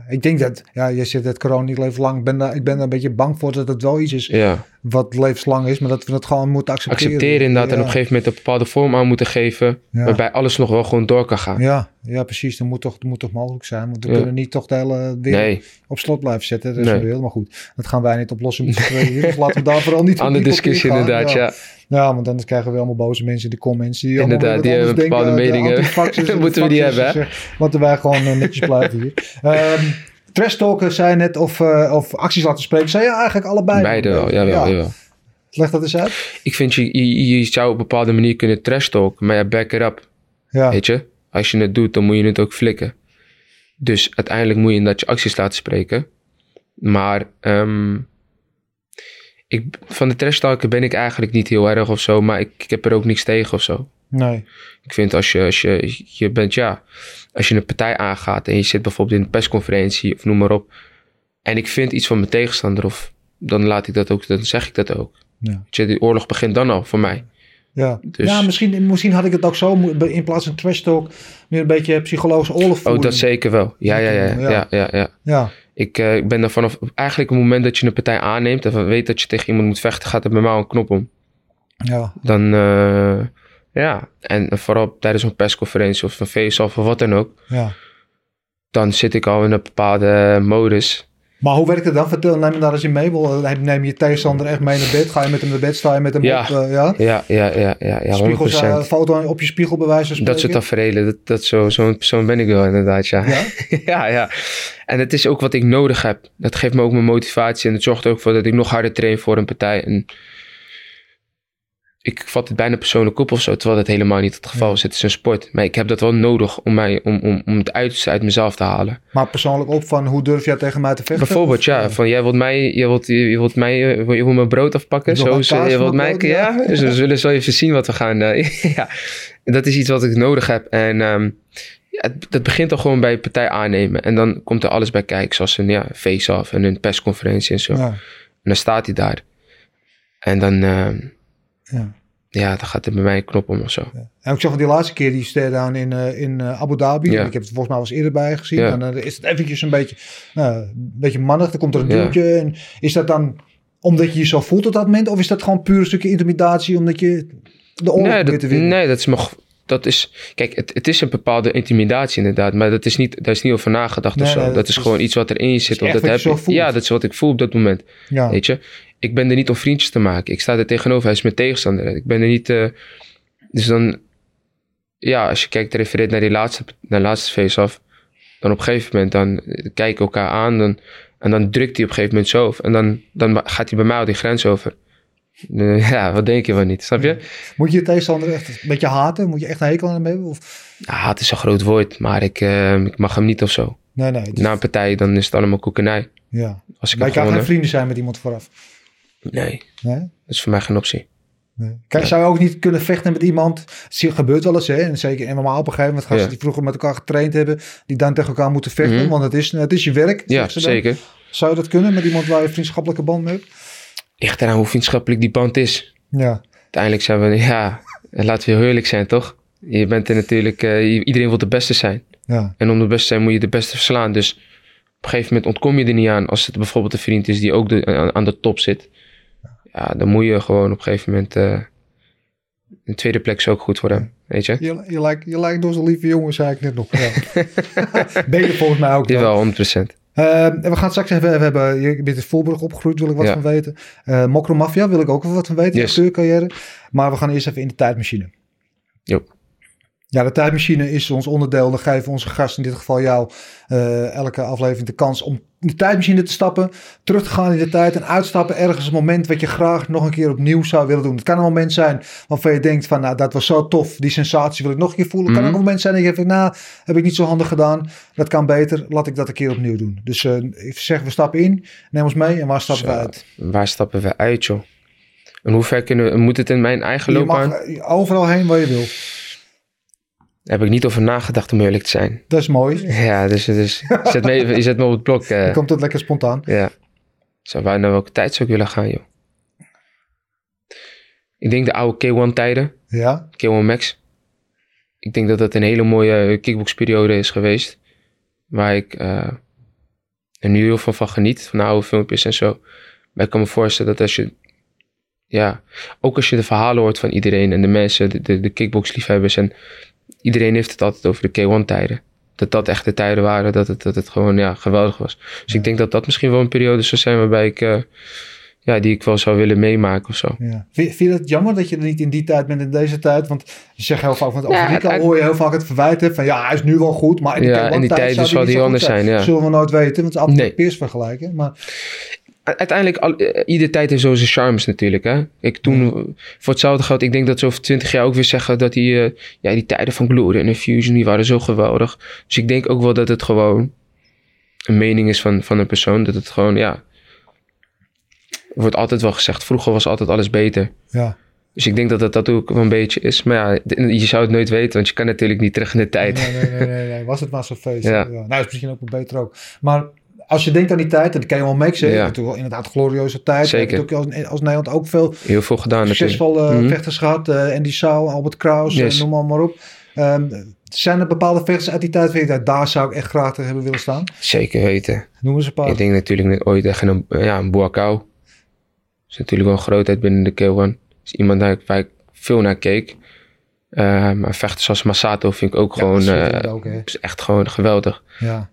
Ik denk dat, ja, je zit het corona niet levenslang. Ik ben, daar, ik ben daar een beetje bang voor dat het wel iets is Ja, wat levenslang is, maar dat we het gewoon moeten accepteren. accepteren inderdaad en op een gegeven moment een bepaalde vorm aan moeten geven, Ja. waarbij alles nog wel gewoon door kan gaan. Ja, ja, precies. Dat moet toch, dat moet toch mogelijk zijn. Want we Ja. kunnen niet toch de hele wereld Nee, op slot blijven zetten. Dat is Nee. maar goed. Dat gaan wij niet oplossen met. Dus laten we daar vooral niet [LAUGHS] andere discussie inderdaad, ja. Ja, want anders krijgen we allemaal boze mensen in de comments. Die Inderdaad, die hebben bepaalde denken. Meningen. de [LAUGHS] Moeten we die hebben, hè? Laten wij gewoon eh, netjes blijven hier. [LAUGHS] Ehm trash talken zei net of, eh, of acties laten spreken. Zei je eigenlijk allebei? Beide wel, jawel, Ja. jawel. Leg dat eens uit. Ik vind je, je, je zou op een bepaalde manier kunnen trash talken, maar ja, back it up. Ja, Weet je, als je het doet, dan moet je het ook flikken. Dus uiteindelijk moet je inderdaad je acties laten spreken. Maar ehm, ik, van de trash talken ben ik eigenlijk niet heel erg of zo, maar ik, ik heb er ook niks tegen of zo. Nee. Ik vind als je, als je, je bent, ja, als je een partij aangaat en je zit bijvoorbeeld in een persconferentie of noem maar op. En ik vind iets van mijn tegenstander of dan laat ik dat ook, dan zeg ik dat ook. Ja. Weet je, die oorlog begint dan al voor mij. Ja, Dus- ja misschien, misschien had ik het ook zo, in plaats van trash talk, meer een beetje psychologische oorlog Oh, voeren. dat zeker wel. Ja, ja, ja. Ja. ja, ja, ja. Ja, Ik, eh, ben er vanaf eigenlijk het moment dat je een partij aanneemt en weet dat je tegen iemand moet vechten, gaat er bij mij al een knop om. ja, Dan, eh, ja, en vooral tijdens een persconferentie of een feest of wat dan ook, ja. dan zit ik al in een bepaalde modus. Maar hoe werkt het dan? Vertel, neem je daar eens in mee. Neem je tegenstander echt mee naar bed? Ga je met hem naar bed? Sta je met hem Ja. op? eh, ja? Ja, ja, ja, ja, ja 100%. Spiegels, eh, foto op je spiegel bij wijze van spreken? dat soort tafereelen, dat, dat zo, zo'n persoon ben ik wel inderdaad, ja. Ja? [LAUGHS] ja, ja. En het is ook wat ik nodig heb. Dat geeft me ook mijn motivatie en het zorgt er ook voor dat ik nog harder train voor een partij. En ik vat het bijna persoonlijk op of zo, terwijl dat helemaal niet het geval is. Het is een sport. Maar ik heb dat wel nodig om, mij, om, om, om het uiterste uit mezelf te halen. Maar persoonlijk op van hoe durf jij tegen mij te vechten? Bijvoorbeeld, ja, eh, van jij wilt mij, je wilt, je, wilt mij, eh, je wilt mijn brood afpakken. Je wilt Zo, je wilt mij, brood, ja. ja. [LAUGHS] Dus we zullen zo even zien wat we gaan. eh, [LAUGHS] ja, dat is iets wat ik nodig heb. En ehm, ja, het- dat begint al gewoon bij een partij aannemen. En dan komt er alles bij kijken, zoals een ja, face-off en een persconferentie en zo. Ja, En dan staat hij daar. En dan, ehm, ja. ja, dan gaat er bij mij een knop om of zo. En ik zag die laatste keer die stare-down in, eh, in eh, Abu Dhabi. Ja. Ik heb het volgens mij eens eerder bij gezien. Ja. En dan is het eventjes een beetje, nou, een beetje mannig. Dan komt er een Ja. duwtje. En is dat dan omdat je je zo voelt op dat moment? Of is dat gewoon puur een stukje intimidatie omdat je de oorlog Nee, dat, te winnen? nee, dat is nog. Dat is, kijk, het, het is een bepaalde intimidatie inderdaad, maar dat is niet, daar is niet over nagedacht Nee, of zo. nee, dat, dat is gewoon iets wat erin zit. Of dat je heb ja, dat is wat ik voel op dat moment. Ja. Weet je, ik ben er niet om vriendjes te maken. Ik sta er tegenover, hij is mijn tegenstander. Ik ben er niet. eh, dus dan, ja, als je kijkt, refereert naar die laatste, naar laatste face-off, dan op een gegeven moment, dan eh, kijken we elkaar aan dan, en dan drukt hij op een gegeven moment zo. En dan, dan gaat hij bij mij al die grens over. [LAUGHS] Ja, wat denk je wel niet, snap je? Moet je je tegenstander echt een beetje haten? Moet je echt een hekel aan hem hebben? Of? Ja, het is een groot woord, maar ik, eh, ik mag hem niet of zo. Nee, nee. Na een partij, dan is het allemaal koekenij. ja. Als ik Maar je kan geen vrienden zijn met iemand vooraf. Nee, Nee? dat is voor mij geen optie. Nee. Kijk, zou je ook niet kunnen vechten met iemand? Het gebeurt wel eens, hè? En zeker in MMA op een gegeven moment gasten Ja. die vroeger met elkaar getraind hebben, die dan tegen elkaar moeten vechten, Mhm. want het is, het is je werk. Ja, ze zeker. Zou je dat kunnen met iemand waar je een vriendschappelijke band mee hebt? Ligt eraan hoe vriendschappelijk die band is. Ja, Uiteindelijk zijn we, ja, laten we heel eerlijk zijn, toch? Je bent er natuurlijk, eh, iedereen wil de beste zijn. ja, En om de beste te zijn moet je de beste verslaan. Dus op een gegeven moment ontkom je er niet aan. Als het bijvoorbeeld een vriend is die ook de, aan, aan de top zit. Ja, dan moet je gewoon op een gegeven moment... eh een tweede plek is ook goed voor hem, weet je? je, je, lijkt, je lijkt door zo'n lieve jongen, zei ik net nog. Ja. [LAUGHS] ben je volgens mij ook. wel. Jawel, 100%. Eh, en we gaan straks even, we hebben, je bent in Voorburg opgegroeid, wil ik wat Ja. van weten. Eh Mokro Mafia wil ik ook wel wat van weten, Yes. Maar we gaan eerst even in de tijdmachine. Ja, de tijdmachine is ons onderdeel. Dan geven onze gast, in dit geval jou, eh, elke aflevering de kans om in de tijdmachine te stappen, terug te gaan in de tijd en uitstappen ergens een moment wat je graag nog een keer opnieuw zou willen doen. Het kan een moment zijn waarvan je denkt van, nou, dat was zo tof, die sensatie wil ik nog een keer voelen. Het kan Mhm. ook een moment zijn dat je denkt, nou, heb ik niet zo handig gedaan, dat kan beter, laat ik dat een keer opnieuw doen. Dus eh, ik zeg, we stappen in, neem ons mee en waar stappen we uit? Waar stappen we uit, joh? En hoe ver kunnen we... Moet het in mijn eigen Je loopbaan? mag eh, overal heen waar je wil. Daar heb ik niet over nagedacht om eerlijk te zijn. Dat is mooi. Ja, dus, dus [LAUGHS] je, zet me, even- je zet me op het blok. eh. Dan komt het lekker spontaan. Ja. Zou wij naar welke tijd zou ik willen gaan, joh? Ik denk de oude K1 tijden. Ja, K1 Max. Ik denk dat dat een hele mooie kickboxperiode is geweest. Waar ik eh, er nu heel veel van geniet. Van de oude filmpjes en zo. Maar ik kan me voorstellen dat als je... Ja, ook als je de verhalen hoort van iedereen en de mensen, de, de, de kickboxliefhebbers. En iedereen heeft het altijd over de K1 tijden. Dat dat echt de tijden waren, dat het, dat het gewoon ja, geweldig was. Dus ik denk dat dat misschien wel een periode zou zijn waarbij ik... eh, ja, die ik wel zou willen meemaken of zo. ja. Vind, je het jammer dat je er niet in die tijd bent in deze tijd? Want je zegt heel vaak, want over Ja, hoor je heel vaak het verwijten van ja, hij is nu wel goed, maar in die, Ja, in die tijd zal niet die anders goed zijn, ja. Zullen we nooit weten, want het is altijd Nee. een peers vergelijken. Maar Uiteindelijk, eh, iedere tijd heeft zo zijn charmes natuurlijk. Hè? Ik toen, voor hetzelfde geld, ik denk dat ze over twintig jaar ook weer zeggen dat die, eh, ja, die tijden van Glory en Infusion, die waren zo geweldig. Dus ik denk ook wel dat het gewoon een mening is van, van een persoon. Dat het gewoon, ja, wordt altijd wel gezegd, vroeger was altijd alles beter. ja, Dus ik denk dat dat, dat ook wel een beetje is. Maar ja, je zou het nooit weten, want je kan natuurlijk niet terug in de tijd. nee, nee, nee, nee, nee, was het maar zo'n feest. [LAUGHS] Ja. Ja. Nou, is misschien ook wel beter ook. Maar als je denkt aan die tijd, en dat kan je wel mixen, Ja. natuurlijk wel inderdaad glorieuze tijd. Zeker. We hebben ook als, als Nederland ook veel Heel veel gedaan natuurlijk. succesvolle Mhm. vechters gehad. eh Andy Sau, Albert Kraus, eh, Yes. noem maar, maar op. Ehm, zijn er bepaalde vechters uit die tijd waar je daar zou ik echt graag tegen hebben willen staan? Zeker weten. Noem eens een paar. Ik denk natuurlijk net ooit tegen een, ja, een Boakau. is natuurlijk wel een grootheid binnen de K1. is iemand waar ik, waar ik veel naar keek. Eh, maar vechters zoals Masato vind ik ook Ja, gewoon... eh, er ook, echt gewoon geweldig. Ja.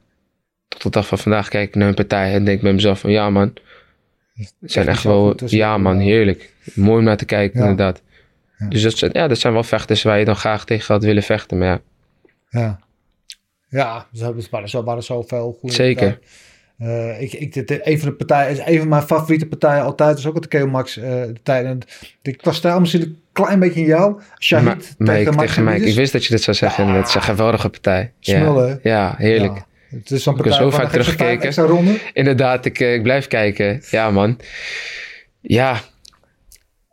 Tot de dag van vandaag kijk ik naar een partij en denk bij mezelf van... Ja man, het zijn Echt wel... Ja man, heerlijk. Mooi om naar te kijken Ja. inderdaad. Ja. Dus dat zijn, ja, dat zijn wel vechters waar je dan graag tegen had willen vechten. Maar ja, Ja. Ja, er waren, zo, zoveel goede Zeker. Eh, ik, ik, dit, een van de partijen is een van mijn favoriete partijen altijd. is ook het Keo Max eh de tijd. En ik was stijl misschien een klein beetje in jou. Shahid Ma- tegen Mike, tegen Mike. Ik wist dat je dit zou zeggen. Ja. Het is een geweldige partij. Smullen? Ja, ja heerlijk. Ja. Het is zo'n Ik heb zo vaak teruggekeken. Inderdaad, ik, eh, ik blijf kijken. Ja, man. Ja.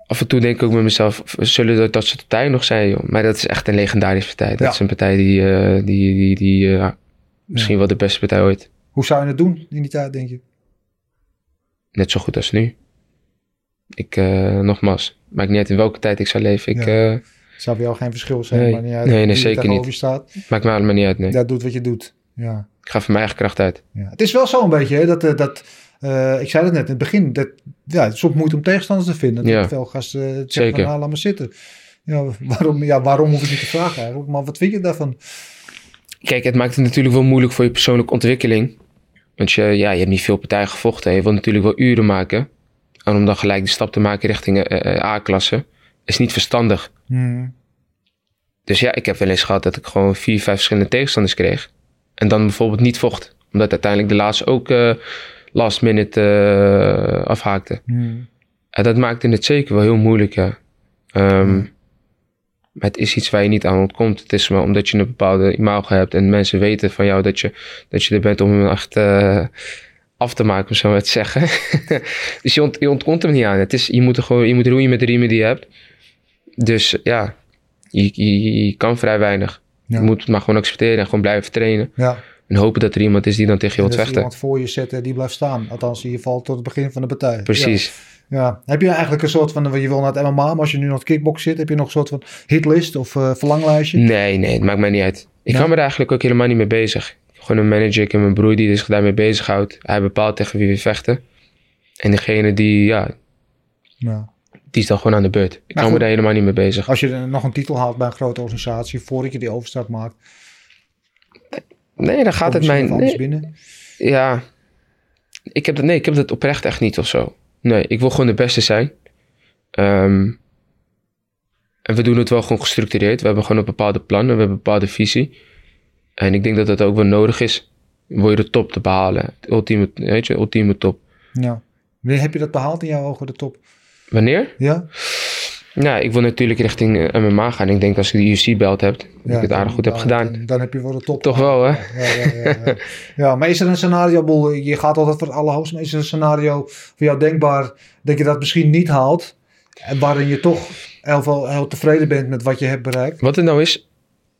Af en toe denk ik ook met mezelf, zullen dat, dat soort partijen nog zijn, joh. Maar dat is echt een legendarische partij. Dat Ja. is een partij die, eh, die, die, die eh, misschien wel de beste partij ooit. Hoe zou je het doen in die tijd, denk je? Net zo goed als nu. Ik, eh, nogmaals, maakt niet uit in welke tijd ik zou leven. Ik, Ja. Zou voor jou geen verschil zijn? Nee. maar niet uit Nee, nee, er zeker niet. staat. maakt me allemaal niet uit, nee. Ja, doet wat je doet. Ja. Ik ga van mijn eigen kracht uit. Ja. Het is wel zo een beetje, hè, dat, eh, dat eh, ik zei het net in het begin, dat, ja, het is soms moeite om tegenstanders te vinden. Dat Ja. veel gasten zeggen Zeker. van, laat maar zitten. Ja, waarom, ja, waarom hoef ik niet te vragen eigenlijk, maar wat vind je daarvan? Kijk, het maakt het natuurlijk wel moeilijk voor je persoonlijke ontwikkeling. Want je, ja, je hebt niet veel partijen gevochten. Je wilt natuurlijk wel uren maken. En om dan gelijk de stap te maken richting eh, A-klasse, is niet verstandig. Hmm. Dus ja, ik heb wel eens gehad dat ik gewoon vier, vijf verschillende tegenstanders kreeg. En dan bijvoorbeeld niet vocht. Omdat uiteindelijk de laatste ook eh, last minute eh, afhaakte. Hmm. En dat maakte het zeker wel heel moeilijk, ja. Ehm, Maar het is iets waar je niet aan ontkomt. Het is maar omdat je een bepaalde imago hebt en mensen weten van jou dat je, dat je er bent om hem echt eh, af te maken, om zo maar te zeggen. [LAUGHS] dus je, ont, je ontkomt hem niet aan. Het is, je, moet er gewoon, je moet roeien met de riemen die je hebt. Dus ja, je, je, je kan vrij weinig. Ja. Je moet het maar gewoon accepteren en gewoon blijven trainen. Ja, En hopen dat er iemand is die dan tegen je en wilt vechten. iemand voor je zetten die blijft staan. Althans, in ieder geval tot het begin van de partij. Precies. Ja. Ja. Heb je eigenlijk een soort van, je wil naar het MMA, maar als je nu nog het kickbox zit, heb je nog een soort van hitlist of eh, verlanglijstje? Nee, nee, het maakt mij niet uit. Ik Nee? ga me er eigenlijk ook helemaal niet mee bezig. Gewoon een manager, ik heb mijn broer die zich daarmee bezighoudt. Hij bepaalt tegen wie we vechten. En degene die, ja, Ja. Die is dan gewoon aan de beurt. Ik Maar hou me daar helemaal niet mee bezig. Als je nog een titel haalt bij een grote organisatie, voordat je die overstap maakt, Nee, dan gaat het mij... Nee, binnen. ja, ik heb dat, nee, ik heb dat oprecht echt niet of zo. Nee, ik wil gewoon de beste zijn. Ehm, en we doen het wel gewoon gestructureerd. We hebben gewoon een bepaalde plan en we hebben een bepaalde visie. En ik denk dat dat ook wel nodig is. Wil je de top te behalen. Het ultieme, weet je, ultieme top. Ja. Heb je dat behaald in jouw ogen, de top? Wanneer? Ja? Nou, ik wil natuurlijk richting eh, MMA gaan. Ik denk als ik de UFC-belt heb, dat ja ik het aardig goed heb dan- gedaan. Dan, dan heb je wel de top. Toch wel, hè? Ja, ja, ja, ja. ja, maar is er een scenario, Boel, je gaat altijd voor het allerhoogste, maar is er een scenario voor jou denkbaar dat je dat misschien niet haalt, en waarin je toch heel, veel, heel tevreden bent met wat je hebt bereikt? Wat het nou is,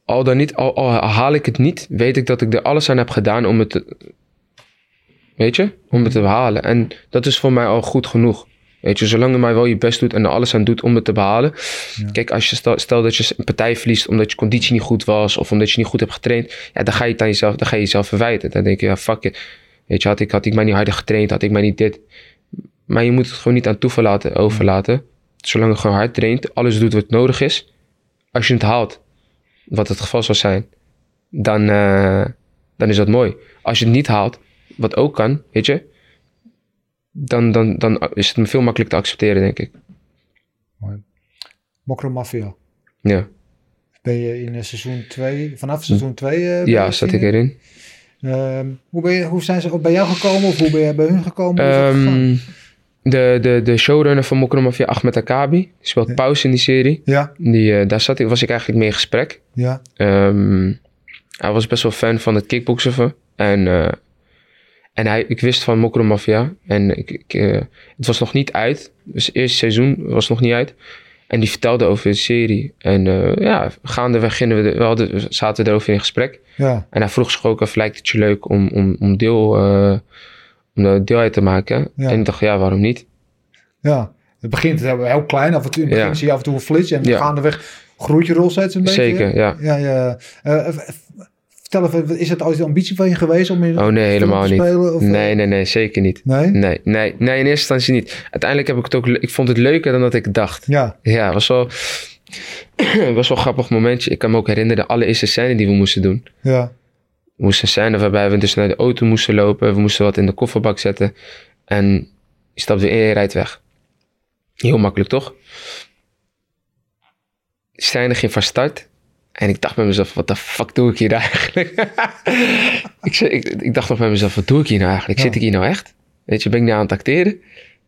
al dan niet, al, al haal ik het niet, weet ik dat ik er alles aan heb gedaan om het te, weet je, om het te behalen. En dat is voor mij al goed genoeg. Weet je, zolang je maar wel je best doet en er alles aan doet om het te behalen. Kijk, als je stel, stel dat je een partij verliest omdat je conditie niet goed was of omdat je niet goed hebt getraind, ja, dan ga je het aan jezelf, dan ga je jezelf verwijten. Dan denk je, ja, fuck it. Weet je, had ik, had ik maar niet harder getraind, had ik maar niet dit. Maar je moet het gewoon niet aan toeval laten, overlaten. Zolang je gewoon hard traint, alles doet wat nodig is. Als je het haalt, wat het geval zou zijn, dan, eh, dan is dat mooi. Als je het niet haalt, wat ook kan, weet je, dan, dan, dan is het veel makkelijker te accepteren, denk ik. Mokro Mafia. Ja, Ben je in eh, seizoen 2, vanaf seizoen 2? ja zat ik erin. Ehm, hoe, ben je, hoe zijn ze bij jou gekomen of hoe ben je bij hun gekomen? Ehm, de, de, de showrunner van Mokro Mafia, Ahmed Akabi, speelt Ja. pauze in die serie. ja, Die, eh, daar zat ik, was ik eigenlijk mee in gesprek. ja, Ehm, hij was best wel fan van het kickboksen. van. En, eh, en hij, ik wist van Mokro Mafia. En ik, ik, eh, het was nog niet uit. Dus het eerste seizoen was nog niet uit. En die vertelde over de serie. En eh, ja, gaandeweg gingen we, de- we hadden, zaten we erover in gesprek. ja, En hij vroeg zich ook af, lijkt het je leuk om, om, om, deel, eh, om deel uit te maken? Ja. En ik dacht, ja, waarom niet? ja. Het begint heel klein, af en toe, in het begin Ja. zie je af en toe een flits en gaandeweg groeit je rol steeds een beetje. Zeker, ja. Ja, ja. Eh, vertel even, is het ooit de ambitie van je geweest om in Oh nee, helemaal te niet. spelen? Of, Nee, nee, nee, zeker niet. Nee? Nee, nee, nee, in eerste instantie niet. Uiteindelijk heb ik het ook, ik vond het leuker dan dat ik dacht. Ja, Ja, het was wel, [CLEARS THROAT] was wel een grappig momentje. Ik kan me ook herinneren de allereerste scène die we moesten doen. ja, We moesten een scène waarbij we dus naar de auto moesten lopen. We moesten wat in de kofferbak zetten. En je stapt weer in en je rijdt weg. Heel makkelijk, toch? De scène ging van start. En ik dacht bij mezelf, wat de fuck doe ik hier eigenlijk? [LAUGHS] ik, ik, ik dacht nog bij mezelf, wat doe ik hier nou eigenlijk? Ja. Zit ik hier nou echt? Weet je, ben ik nou aan het acteren?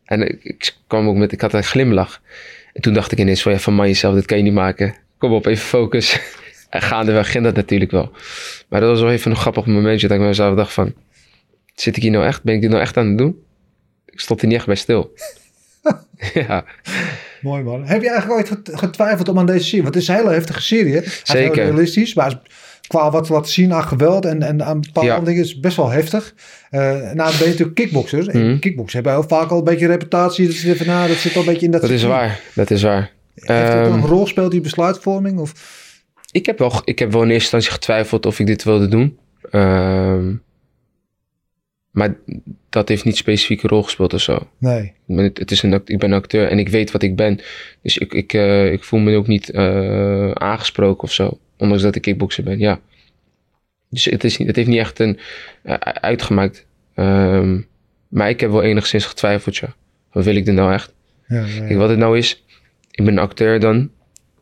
En ik, ik kwam ook met, ik had een glimlach. En toen dacht ik ineens van, ja, van man jezelf, dit kan je niet maken. Kom op, even focus. [LAUGHS] en gaandeweg ging dat natuurlijk wel. Maar dat was wel even een grappig momentje dat ik bij mezelf dacht van... Zit ik hier nou echt? Ben ik dit nou echt aan het doen? Ik stond er niet echt bij stil. [LAUGHS] ja, mooi man. Heb je eigenlijk ooit get- getwijfeld om aan deze serie? Want het is een hele heftige serie, hè? Hij is heel Zeker. realistisch, maar qua wat laten zien aan geweld en, en aan bepaalde Ja. dingen is het best wel heftig. Eh nou, ben je natuurlijk kickboxers. En Mhm. kickboxers hebben heel vaak al een beetje reputatie. Dat, ze van, nou, dat zit al een beetje in dat... dat is waar. Dat is waar. Heeft het Ehm, een rol gespeeld, die besluitvorming? Of? ik, heb wel, ik heb wel in eerste instantie getwijfeld of ik dit wilde doen. Ehm, maar dat heeft niet specifiek een rol gespeeld of zo. Nee. Ik ben, het is een, ik ben een acteur en ik weet wat ik ben. Dus ik, ik, eh, ik voel me ook niet eh, aangesproken of zo. Ondanks dat ik kickboxer ben, ja. Dus het, is het heeft niet echt een, eh, uitgemaakt. Ehm, maar ik heb wel enigszins getwijfeld, ja. Wat wil ik er nou echt? Ja. Kijk, wat het nou is, ik ben een acteur dan.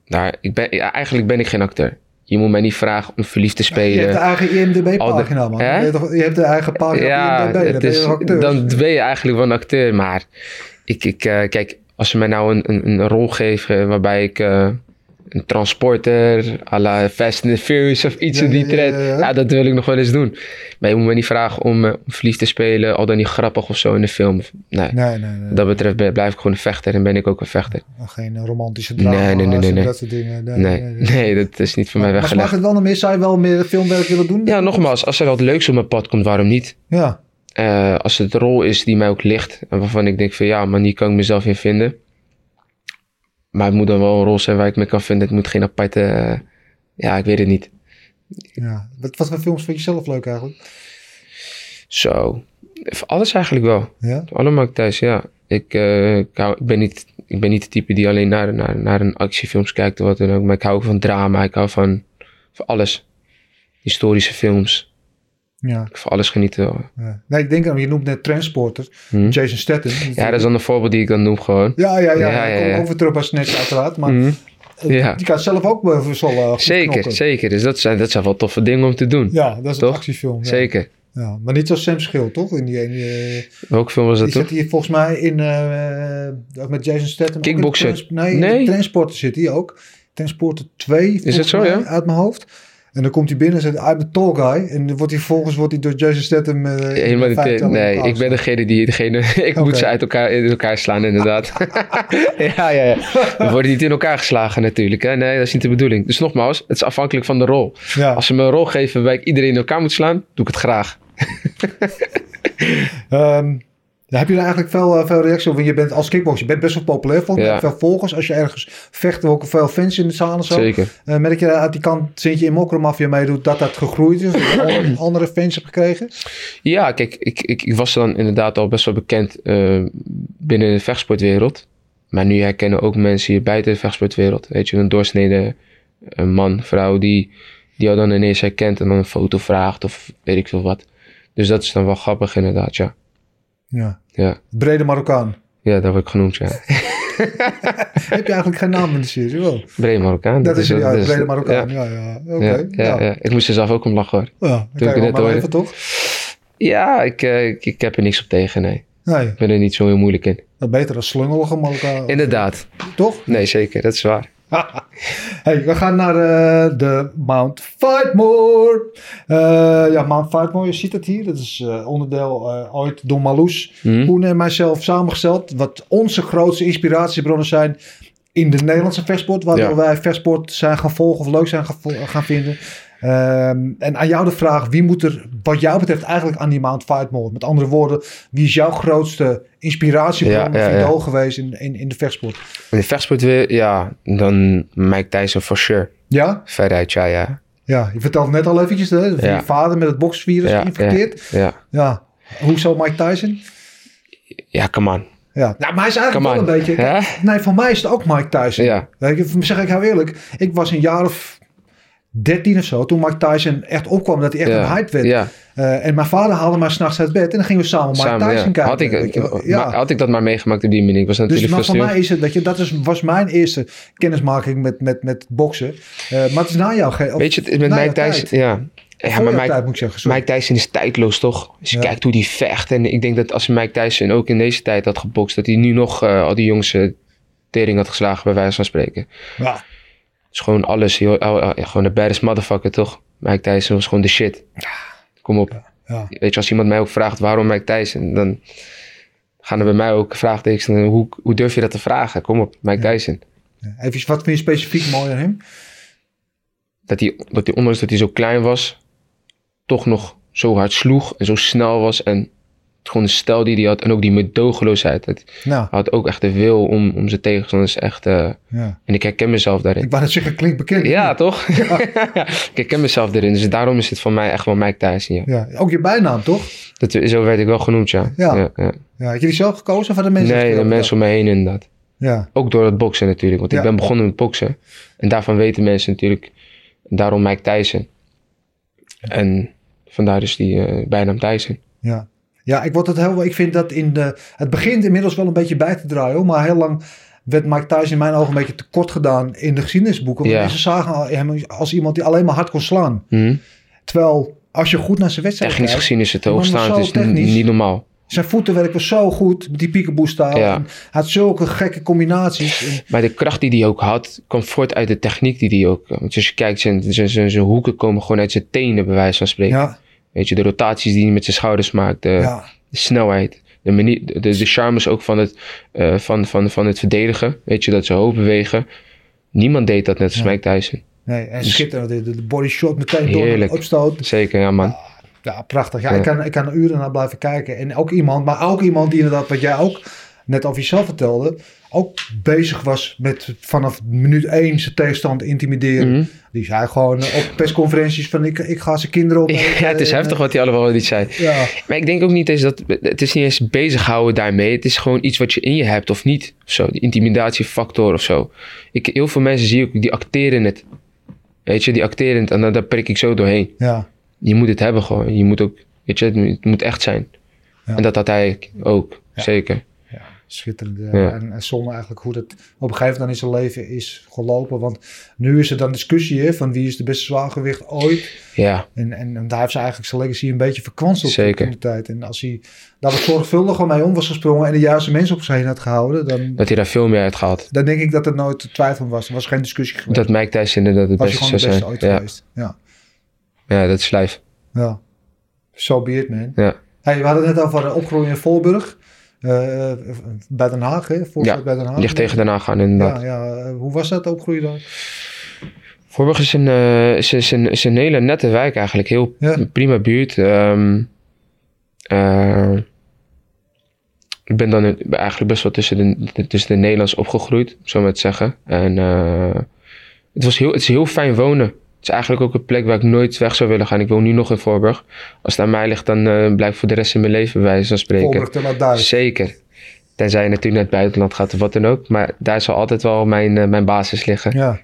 Nou, ik ben, ja, eigenlijk ben ik geen acteur. Je moet mij niet vragen om verliefd te Je hebt de spelen. eigen IMDb-pagina, man. Hè? Je hebt de eigen pagina Ja, IMDb. Dan ben je acteur. dan ben je eigenlijk wel een acteur. Maar ik, ik, eh, kijk, als ze mij nou een, een, een rol geven waarbij ik eh, een transporter à la Fast and the Furious of iets Ja, in die ja, trend, ja. ja, dat wil ik nog wel eens doen. Maar je moet me niet vragen om, om verliefd te spelen, al dan niet grappig of zo in de film. Nee, Nee, nee, nee. wat dat betreft ben- blijf ik gewoon een vechter en ben ik ook een vechter. Geen romantische drama. Nee, nee, nee, nee, nee. Dat soort dingen. Nee, dat is niet voor mij Maar smaakt weggelegd. het wel naar meer? Zou je wel meer filmwerk willen doen? Ja, nogmaals, als er wat leuks op mijn pad komt, waarom niet? Ja, Eh, als het een rol is die mij ook ligt. En waarvan ik denk van ja, maar die kan ik mezelf in vinden. Maar het moet dan wel een rol zijn waar ik me kan vinden. Het moet geen aparte... eh, ja, ik weet het niet. ja. Wat, wat voor films vind je zelf leuk eigenlijk? Zo. Alles eigenlijk wel. Ja? Allemaal thuis, ja. Ik, eh, ik, hou, ik, ben niet, ik ben niet de type die alleen naar, naar, naar een actiefilms kijkt of wat dan ook. Maar ik hou ook van drama. Ik hou van, van alles. Historische films. Ja. Ik van alles genieten. ja. Nee, ik denk, aan- je noemt net Transporter. Hm? Jason Statham. Ja, dat is dan een voorbeeld die ik dan noem gewoon. Ja, ja, ja. Ja, ja, ja, ja. Over terug bij Snatch uiteraard. Maar Ja. die kan zelf ook goed Zeker, knokken. zeker. Dus dat zijn, dat zijn wel toffe dingen om te doen. Ja, dat is een Toch? actiefilm. Ja. Zeker. Ja. Maar niet zoals Sam Schill, toch? In die, ene, eh, Welke film was dat die toen? zit hier volgens mij in, ook met Jason Statham. Kickboxer. Nee, Nee. Transporter zit hij ook. Transporter 2, volgens het zo, mij, ja? uit mijn hoofd. En dan komt hij binnen en zegt, I'm the tall guy. En dan wordt hij vervolgens wordt hij door Jason Statham... Helemaal niet. in Nee, elkaar ik ben degene die degene. [LAUGHS] ik moet ze uit elkaar, in elkaar slaan, inderdaad. [LAUGHS] ja, ja, ja. We worden niet in elkaar geslagen, natuurlijk. Hè? Nee, dat is niet de bedoeling. Dus nogmaals, het is afhankelijk van de rol. Ja. Als ze me een rol geven waarbij ik iedereen in elkaar moet slaan, doe ik het graag. Ehm, ja, heb je eigenlijk veel, eh, veel reacties op? Want je bent als kickboxer, je bent best wel populair. Volgens mij Ja. veel volgers. Als je ergens vecht, ook veel fans in de zaal en zo. Zeker. Eh, merk je uit die kant, sinds je in Mokromafia meedoet, dat dat gegroeid is? Dat je [COUGHS] andere- fans hebt gekregen? Ja, kijk, ik, ik, ik was dan inderdaad al best wel bekend eh, binnen de vechtsportwereld. Maar nu herkennen ook mensen hier buiten de vechtsportwereld. Weet je, een doorsnede man, vrouw die, die jou dan ineens herkent en dan een foto vraagt of weet ik veel wat. Dus dat is dan wel grappig inderdaad, ja. Ja. Ja, Brede Marokkaan. ja dat word ik genoemd, ja. [LAUGHS] Heb je eigenlijk geen naam in de serie? Wel. Brede Marokkaan. Dat is ja, dat Brede Marokkaan. Ja, Ja, ja. Oké. ja, Ja. Ik moest er zelf ook om lachen hoor. Ja, ik kan je wel even, toch? Ja, ik, eh, ik, ik heb er niks op tegen, nee. Nee, Ik ben er niet zo heel moeilijk in. dat beter dan slungelige Marokkaan. Inderdaad. Toch? Nee, zeker. Dat is waar. [LAUGHS] hey, we gaan naar eh, de Mount Fightmore. Eh, ja, Mount Fightmore, je ziet het hier. Dat is eh, onderdeel ooit door Marloes, Hm? Koen en mijzelf samengesteld. Wat onze grootste inspiratiebronnen zijn in de Nederlandse vechtsport. Waardoor Ja. wij vechtsport zijn gaan volgen of leuk zijn gaan vinden. Ehm, en aan jou de vraag, wie moet er wat jou betreft eigenlijk aan die Mount Fightmore? Met andere woorden, wie is jouw grootste inspiratiebron Ja, ja, of ja. idool geweest in, in, in de vechtsport? In de vechtsport weer, ja, dan Mike Tyson for sure. Ja? Veruit, ja, ja. Ja, je vertelt net al eventjes, hè, je vader met het boksvirus Ja, geïnfecteerd. Ja. Ja. Hoezo Mike Tyson? ja come on. Ja, nou, maar hij is eigenlijk wel een beetje... Nee, voor mij is het ook Mike Tyson. Ja. Weet je, zeg ik heel eerlijk, ik was een jaar of 13 of zo, toen Mike Tyson echt opkwam, dat hij echt ja. een hype werd. Ja, Eh, en mijn vader haalde mij s'nachts uit bed en dan gingen we samen Mike Tyson ja. kijken. Had ik, maar had ik dat maar meegemaakt op die manier. Ik was Dus natuurlijk maar veel voor mij is het, weet je, dat is, was mijn eerste kennismaking met, met, met boksen. Eh, maar het is na jou. ge- Weet je, het- met Mike Tyson, ja. Ja, maar Mike, moet zeggen. Tyson is tijdloos, toch? Als je Ja. kijkt hoe die vecht. En ik denk dat als Mike Tyson ook in deze tijd had gebokst, dat hij nu nog eh, al die jongens tering had geslagen, bij wijze van spreken. Ja. Het is gewoon alles. Oh, oh, ja, gewoon de baddest motherfucker, toch? Mike Tyson was gewoon de shit. Kom op. Ja. Weet je, als iemand mij ook vraagt waarom Mike Tyson, dan gaan er bij mij ook vraagtekens. en Hoe, hoe durf je dat te vragen? Kom op, Mike Tyson. Even, wat vind je specifiek mooi aan hem? Dat hij, dat hij, ondanks dat hij zo klein was, toch nog zo hard sloeg en zo snel was. En gewoon de stijl die hij had en ook die medogeloosheid. Dat, Nou, hij had ook echt de wil om, om zijn tegenstanders echt... eh, ja. en ik herken mezelf daarin. Ik wou net zeggen, klinkt bekend. Ja, toch? [LAUGHS] ik herken mezelf erin. Dus daarom is het voor mij echt wel Mike Tyson, ja. Ja, ook je bijnaam, toch? Dat, zo werd ik wel genoemd, ja. Ja. ja, had je die zelf gekozen of hadden mensen... Nee, het de mensen om me heen inderdaad. Ja, Ook door het boksen natuurlijk. Want ik ben begonnen met boksen. En daarvan weten mensen natuurlijk. Daarom Mike Tyson. En vandaar dus die eh, bijnaam Tyson. ja. Ja, ik, word het heel, ik vind dat in de... Het begint inmiddels wel een beetje bij te draaien, hoor, maar heel lang werd Mike Tyson in mijn ogen een beetje tekort gedaan in de geschiedenisboeken. Want Ja. mensen zagen hem als iemand die alleen maar hard kon slaan. Hm? Terwijl, als je goed naar zijn wedstrijd Technisch kijkt, gezien is het hoogstaand. is technisch. niet normaal. zijn voetenwerk was zo goed, die peekaboo-stijl. Ja. Hij had zulke gekke combinaties. En- Maar de kracht die hij ook had, kwam voort uit de techniek die hij ook... Want als je kijkt, zijn, zijn, zijn, zijn hoeken komen gewoon uit zijn tenen, bij wijze van spreken. ja, Weet je, de rotaties die hij met zijn schouders maakt. De, ja, de snelheid. De, manier, de, de charmes ook van het, eh, van, van, van het verdedigen. Weet je, dat ze hoog bewegen. Niemand deed dat net als Ja. Mike Tyson. nee, en schitterend. De, de body shot meteen door Heerlijk. de opstoot. Zeker, ja man. Ja, prachtig. Ja, Ja. Ik, kan, ik kan uren naar blijven kijken. En ook iemand, maar ook iemand die inderdaad, wat jij ook net over jezelf vertelde, ook bezig was met vanaf minuut één zijn tegenstander intimideren. Mhm. Die zei gewoon eh, op persconferenties van ik, ik ga zijn kinderen op. Ja, het is heftig wat hij allemaal niet zei. Ja, Maar ik denk ook niet eens dat... Het is niet eens bezighouden daarmee. Het is gewoon iets wat je in je hebt of niet. Zo. Die intimidatiefactor of zo. Ik, heel veel mensen zie ik, die acteren het. Weet je, die acteren het. En dan, daar prik ik zo doorheen. ja, Je moet het hebben gewoon. Je moet ook... Weet je, het moet- echt zijn. Ja. En dat had hij ook. Zeker. Ja, schitterend. eh, Ja. En, en zonde eigenlijk hoe dat op een gegeven moment in zijn leven is gelopen. Want nu is er dan discussie hè, van wie is de beste zwaargewicht ooit. Ja. En, en, en daar heeft ze eigenlijk zijn legacy een beetje verkwanseld Zeker. in de tijd. En als hij daar wat zorgvuldiger mee om was gesprongen en de juiste mensen op zich heen had gehouden, dan, Dat hij daar veel meer uit gehaald. dan denk ik dat er nooit twijfel was. Er was geen discussie geweest. Dat Mike Tyson inderdaad het beste zou zijn. ooit Ja. geweest. Ja. ja, dat is lijf. Ja. So be it, man. Ja. Hey, we hadden het net over de opgroeien in Voorburg. Eh, bij Den Haag, hè? Bij Den Haag. Ligt tegen daarna gaan inderdaad. Ja, ja. eh, Hoe was dat opgroeien dan? Voorburg is een, eh, is, is een, is een hele nette wijk eigenlijk. Heel prima buurt. Ehm, eh, ik ben dan eigenlijk best wel tussen de, tussen de Nederlands opgegroeid, zo maar te zeggen. En eh, het, was heel, het is heel fijn wonen. Het is eigenlijk ook een plek waar ik nooit weg zou willen gaan. Ik woon nu nog in Voorburg. Als het aan mij ligt, dan eh blijf ik voor de rest van mijn leven bij wijze van spreken. Voorburg te Duits. Zeker. Tenzij je natuurlijk naar het buitenland gaat of wat dan ook. Maar daar zal altijd wel mijn, eh, mijn basis liggen. Ja.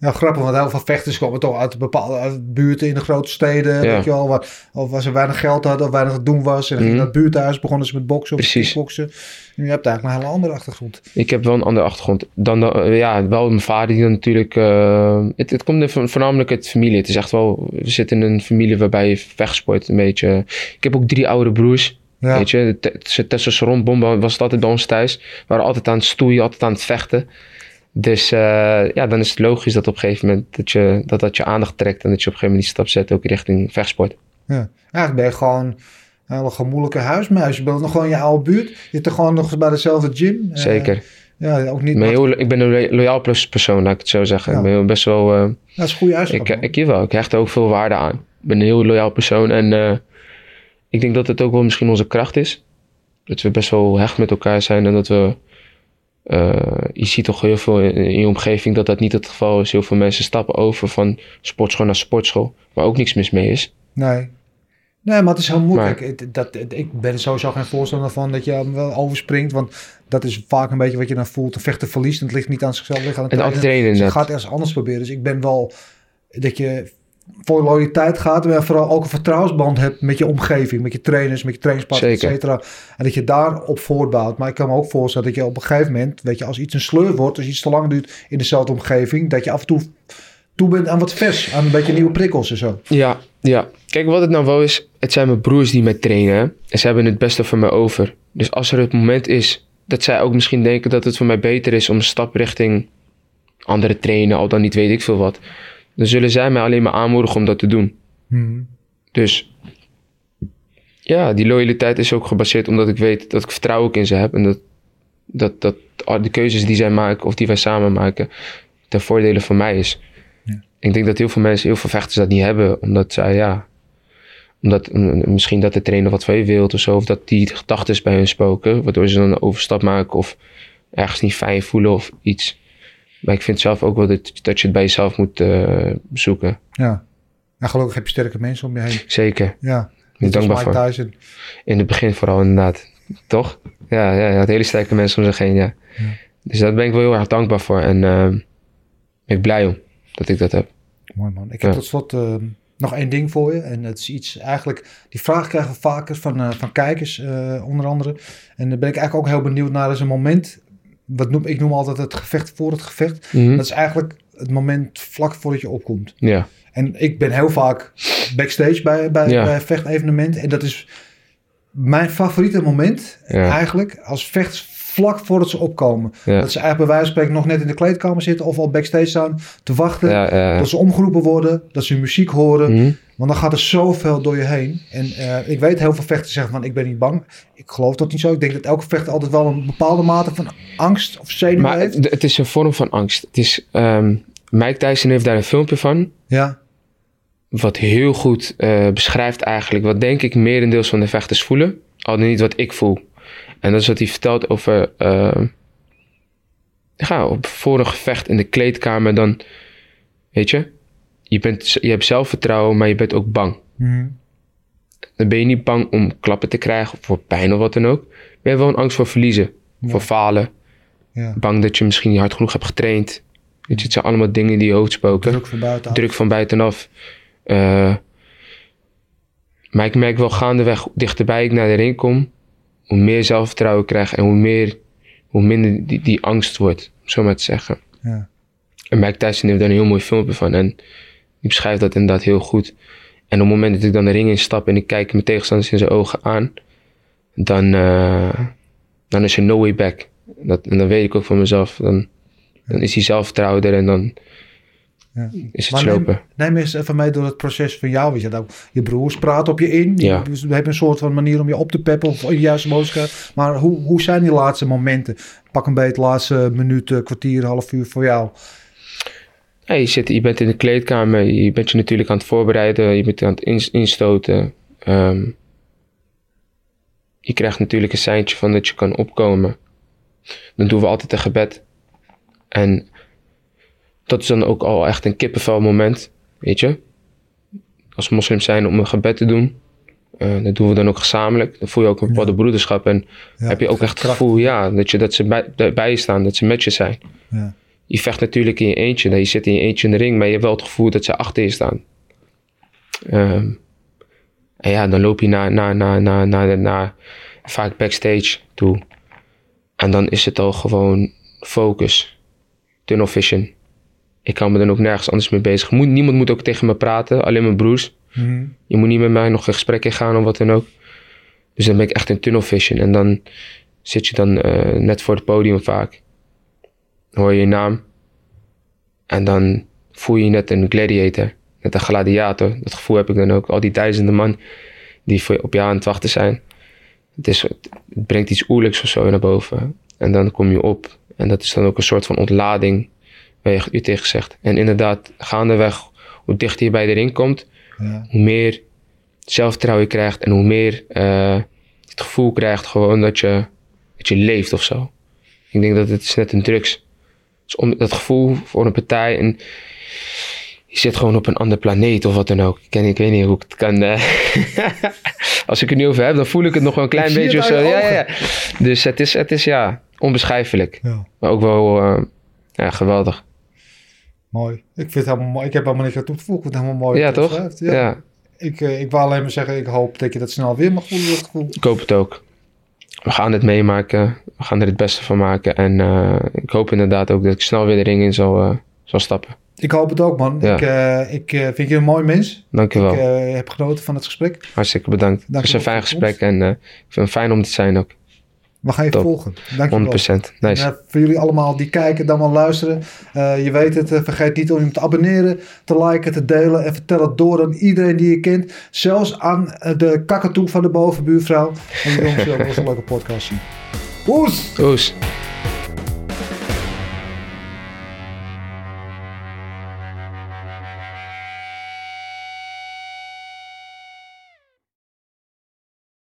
Ja, grappig, want heel veel vechters komen toch uit bepaalde uit buurten in de grote steden. Ja. Weet je wel, waar, of waar ze weinig geld hadden of weinig te doen was. En dan ging Mhm. buurthuis, begonnen ze met boksen of Precies. kickboksen. En je eigenlijk een hele andere achtergrond. Ik heb wel een andere achtergrond. Dan, eh, ja, wel mijn vader die dan natuurlijk... eh, het, het komt vo- voornamelijk uit familie. Het is echt wel... We zitten in een familie waarbij je vechtsport een beetje... Ik heb ook drie oudere broers. Ja. Weet je, de testosteronbom was het altijd bij ons thuis. We waren altijd aan het stoeien, altijd aan het vechten. Dus eh, ja, dan is het logisch dat op een gegeven moment dat, je, dat dat je aandacht trekt en dat je op een gegeven moment die stap zet ook richting vechtsport. Ja. Eigenlijk ben je gewoon een hele gemoedelijke huismuis. Je bent nog gewoon in je oude buurt. Je zit er gewoon nog eens bij dezelfde gym. Eh, Zeker. ja, ook niet. Ik ben, heel, ik ben een lo- loyaal plus persoon, laat ik het zo zeggen. Ja. Ik ben best wel... eh, dat is een goede uitstap. ik, ik jawel, ik hecht er ook veel waarde aan. Ik ben een heel loyaal persoon en ik denk dat het ook wel misschien onze kracht is. Dat we best wel hecht met elkaar zijn en dat we... eh, je ziet toch heel veel in, in je omgeving dat dat niet het geval is. Heel veel mensen stappen over van sportschool naar sportschool, waar ook niks mis mee is. Nee. Nee, maar het is heel moeilijk. Het- dat, ik ben er sowieso geen voorstander van dat je hem wel overspringt. Want dat is vaak een beetje wat je dan voelt. Een vechter verliest en het ligt niet aan zichzelf. het ligt aan het En altijd trainen. trainen Dus je gaat ergens anders proberen. Dus ik ben wel dat je voor loyaliteit gaat. Maar vooral ook een vertrouwensband hebt met je omgeving. Met je trainers, met je trainingspartners, et cetera. En dat je daarop voortbouwt. Maar ik kan me ook voorstellen dat je op een gegeven moment... Weet je, als iets een sleur wordt, als iets te lang duurt in dezelfde omgeving... Dat je af en toe toe bent aan wat vers. Aan een beetje nieuwe prikkels en zo. Ja, ja. Kijk, wat het nou wel is, het zijn mijn broers die mij trainen. hè. En ze hebben het beste voor mij over. Dus als er het moment is dat zij ook misschien denken dat het voor mij beter is om een stap richting andere trainen, al dan niet weet ik veel wat. Dan zullen zij mij alleen maar aanmoedigen om dat te doen. Dus ja, die loyaliteit is ook gebaseerd omdat ik weet dat ik vertrouwen ook in ze heb. En dat, dat, dat de keuzes die zij maken of die wij samen maken ten voordele van mij is. Ik denk dat heel veel mensen, heel veel vechters dat niet hebben. Omdat zij, ja... Omdat misschien dat de trainer wat van je wilt of zo. Of dat die gedachten bij hun spoken. Waardoor ze dan een overstap maken of ergens niet fijn voelen of iets. Maar ik vind zelf ook wel dat, dat je het bij jezelf moet eh, zoeken. Ja. En gelukkig heb je sterke mensen om je heen. Zeker. Ja. Ik dankbaar voor. Tyson. In het begin vooral inderdaad. Toch? Ja, ja, ja had hele sterke mensen om zich heen, ja. Dus daar ben ik wel heel erg dankbaar voor. En eh, ben ik blij om dat ik dat heb. Mooi man. Ik heb Ja. tot slot eh, nog één ding voor je. En het is iets eigenlijk... Die vraag krijgen we vaker van, van kijkers, onder andere. En daar ben ik eigenlijk ook heel benieuwd naar. Dat is een moment... Wat noem, ik noem altijd het gevecht voor het gevecht. Mhm. Dat is eigenlijk het moment vlak voordat je opkomt. Ja, En ik ben heel vaak backstage bij, bij, Ja. bij vechtevenementen. En dat is mijn favoriete moment Ja. eigenlijk. Als vechters vlak voordat ze opkomen. Ja. Dat ze eigenlijk bij wijze van spreken nog net in de kleedkamer zitten. Of al backstage staan te wachten. Dat ze omgeroepen worden. Dat ze muziek horen. Mhm. Want dan gaat er zoveel door je heen. En eh, ik weet heel veel vechters zeggen van ik ben niet bang. Ik geloof dat niet zo. Ik denk dat elke vechter altijd wel een bepaalde mate van angst of zenuw Maar heeft. het, het is een vorm van angst. Het is, ehm, Mike Tyson heeft daar een filmpje van. Ja, Wat heel goed eh, beschrijft eigenlijk wat denk ik merendeels van de vechters voelen. Al dan niet wat ik voel. En dat is wat hij vertelt over... ja, op, een gevecht in de kleedkamer dan... Weet je? Je, bent, je hebt zelfvertrouwen, maar je bent ook bang. Mhm. Dan ben je niet bang om klappen te krijgen of voor pijn of wat dan ook. Maar je hebt wel een angst voor verliezen. Voor falen. ja. Bang dat je misschien niet hard genoeg hebt getraind. Weet je, het zijn allemaal dingen die je hoofd spoken. druk van buiten. Druk van buitenaf. Eh, maar ik merk wel gaandeweg hoe dichterbij ik naar de ring kom. Hoe meer zelfvertrouwen ik krijg en hoe, meer, hoe minder die, die angst wordt. Om zo maar te zeggen. Ja. En Mike Tyson heeft daar een heel mooi filmpje van. En die beschrijft dat inderdaad heel goed. En op het moment dat ik dan de ring instap en ik kijk mijn tegenstanders in zijn ogen aan. Dan, eh, dan is er no way back. Dat, en dan weet ik ook van mezelf. Dan, dan is die zelfvertrouwen er en dan Ja. is het Maar slopen. neem, neem eens even mee door het proces van jou. Weet je, nou, je broers praten op je in. Je- Ja. We hebben een soort van manier om je op te peppen of je juiste boodschap. Maar hoe, hoe zijn die laatste momenten? Pak een beetje de laatste minuut, eh, kwartier, half uur voor jou. Ja, je, zit, je bent in de kleedkamer, je bent je natuurlijk aan het voorbereiden, je bent aan het ins- instoten. Ehm, je krijgt natuurlijk een seintje van dat je kan opkomen. Dan doen we altijd een gebed. En dat is dan ook al echt een kippenvel moment, weet je. Als moslim zijn om een gebed te doen. eh, dat doen we dan ook gezamenlijk. Dan voel je ook een bepaalde broederschap. En Ja, heb je ook echt het gevoel ja, dat, je, dat ze bij, bij je staan, dat ze met je zijn Ja. Je vecht natuurlijk in je eentje. Dat je zit in je eentje in de ring, maar je hebt wel het gevoel dat ze achter je staan. Ehm, en ja, dan loop je naar, naar, naar, naar, naar, naar vaak backstage toe. En dan is het al gewoon focus. Tunnel vision. Ik kan me dan ook nergens anders mee bezig. Moet, niemand moet ook tegen me praten, alleen mijn broers. Mhm. Je moet niet met mij nog een gesprek ingaan of wat dan ook. Dus dan ben ik echt in tunnel vision. En dan zit je dan eh, net voor het podium vaak. Hoor je je naam. En dan voel je je net een gladiator. Net een gladiator. Dat gevoel heb ik dan ook. Al die duizenden man die voor, op je aan het wachten zijn. Het, is, het brengt iets oerlijks of zo naar boven. En dan kom je op. En dat is dan ook een soort van ontlading. Waar je u tegen zegt. En inderdaad, gaandeweg, hoe dichter je bij de ring komt Ja. hoe meer zelfvertrouwen je krijgt en hoe meer je het gevoel krijgt gewoon dat je, dat je leeft of zo. Ik denk dat het is net een drugs. Dus om dat gevoel voor een partij en je zit gewoon op een ander planeet of wat dan ook. Ik, ken, ik weet niet hoe ik het kan. eh. [LAUGHS] Als ik het nu over heb, dan voel ik het nog wel een klein Ik beetje of zo. Ja, ja, ja. Dus het is, het is ja, onbeschrijfelijk. Ja. Maar ook wel eh, ja, geweldig. Mooi. Ik vind het helemaal mooi. Ik heb helemaal niks aan toe te voegen. Ik vind het helemaal mooi. Ja, toch? Ja. Ja. Ik, eh, ik wil alleen maar zeggen, ik hoop dat je dat snel weer mag voelen, dat gevoel. Ik hoop het ook. We gaan het meemaken. We gaan er het beste van maken. En eh, ik hoop inderdaad ook dat ik snel weer de ring in zal, eh, zal stappen. Ik hoop het ook, man. Ja. Ik, eh, ik vind je een mooi mens. Dankjewel. Ik eh, heb genoten van het gesprek. Hartstikke bedankt. Het was een fijn je gesprek en ik vind het fijn om te zijn ook. 100%. We gaan je Top. volgen. Dankjewel. Nice. En, eh, voor jullie allemaal die kijken, dan wel luisteren. eh, je weet het, eh, vergeet niet om je te abonneren, te liken, te delen. En vertel het door aan iedereen die je kent. Zelfs aan eh, de kakatoe van de bovenbuurvrouw. En die jongens wel eens een leuke podcast zien. Oes! Oes.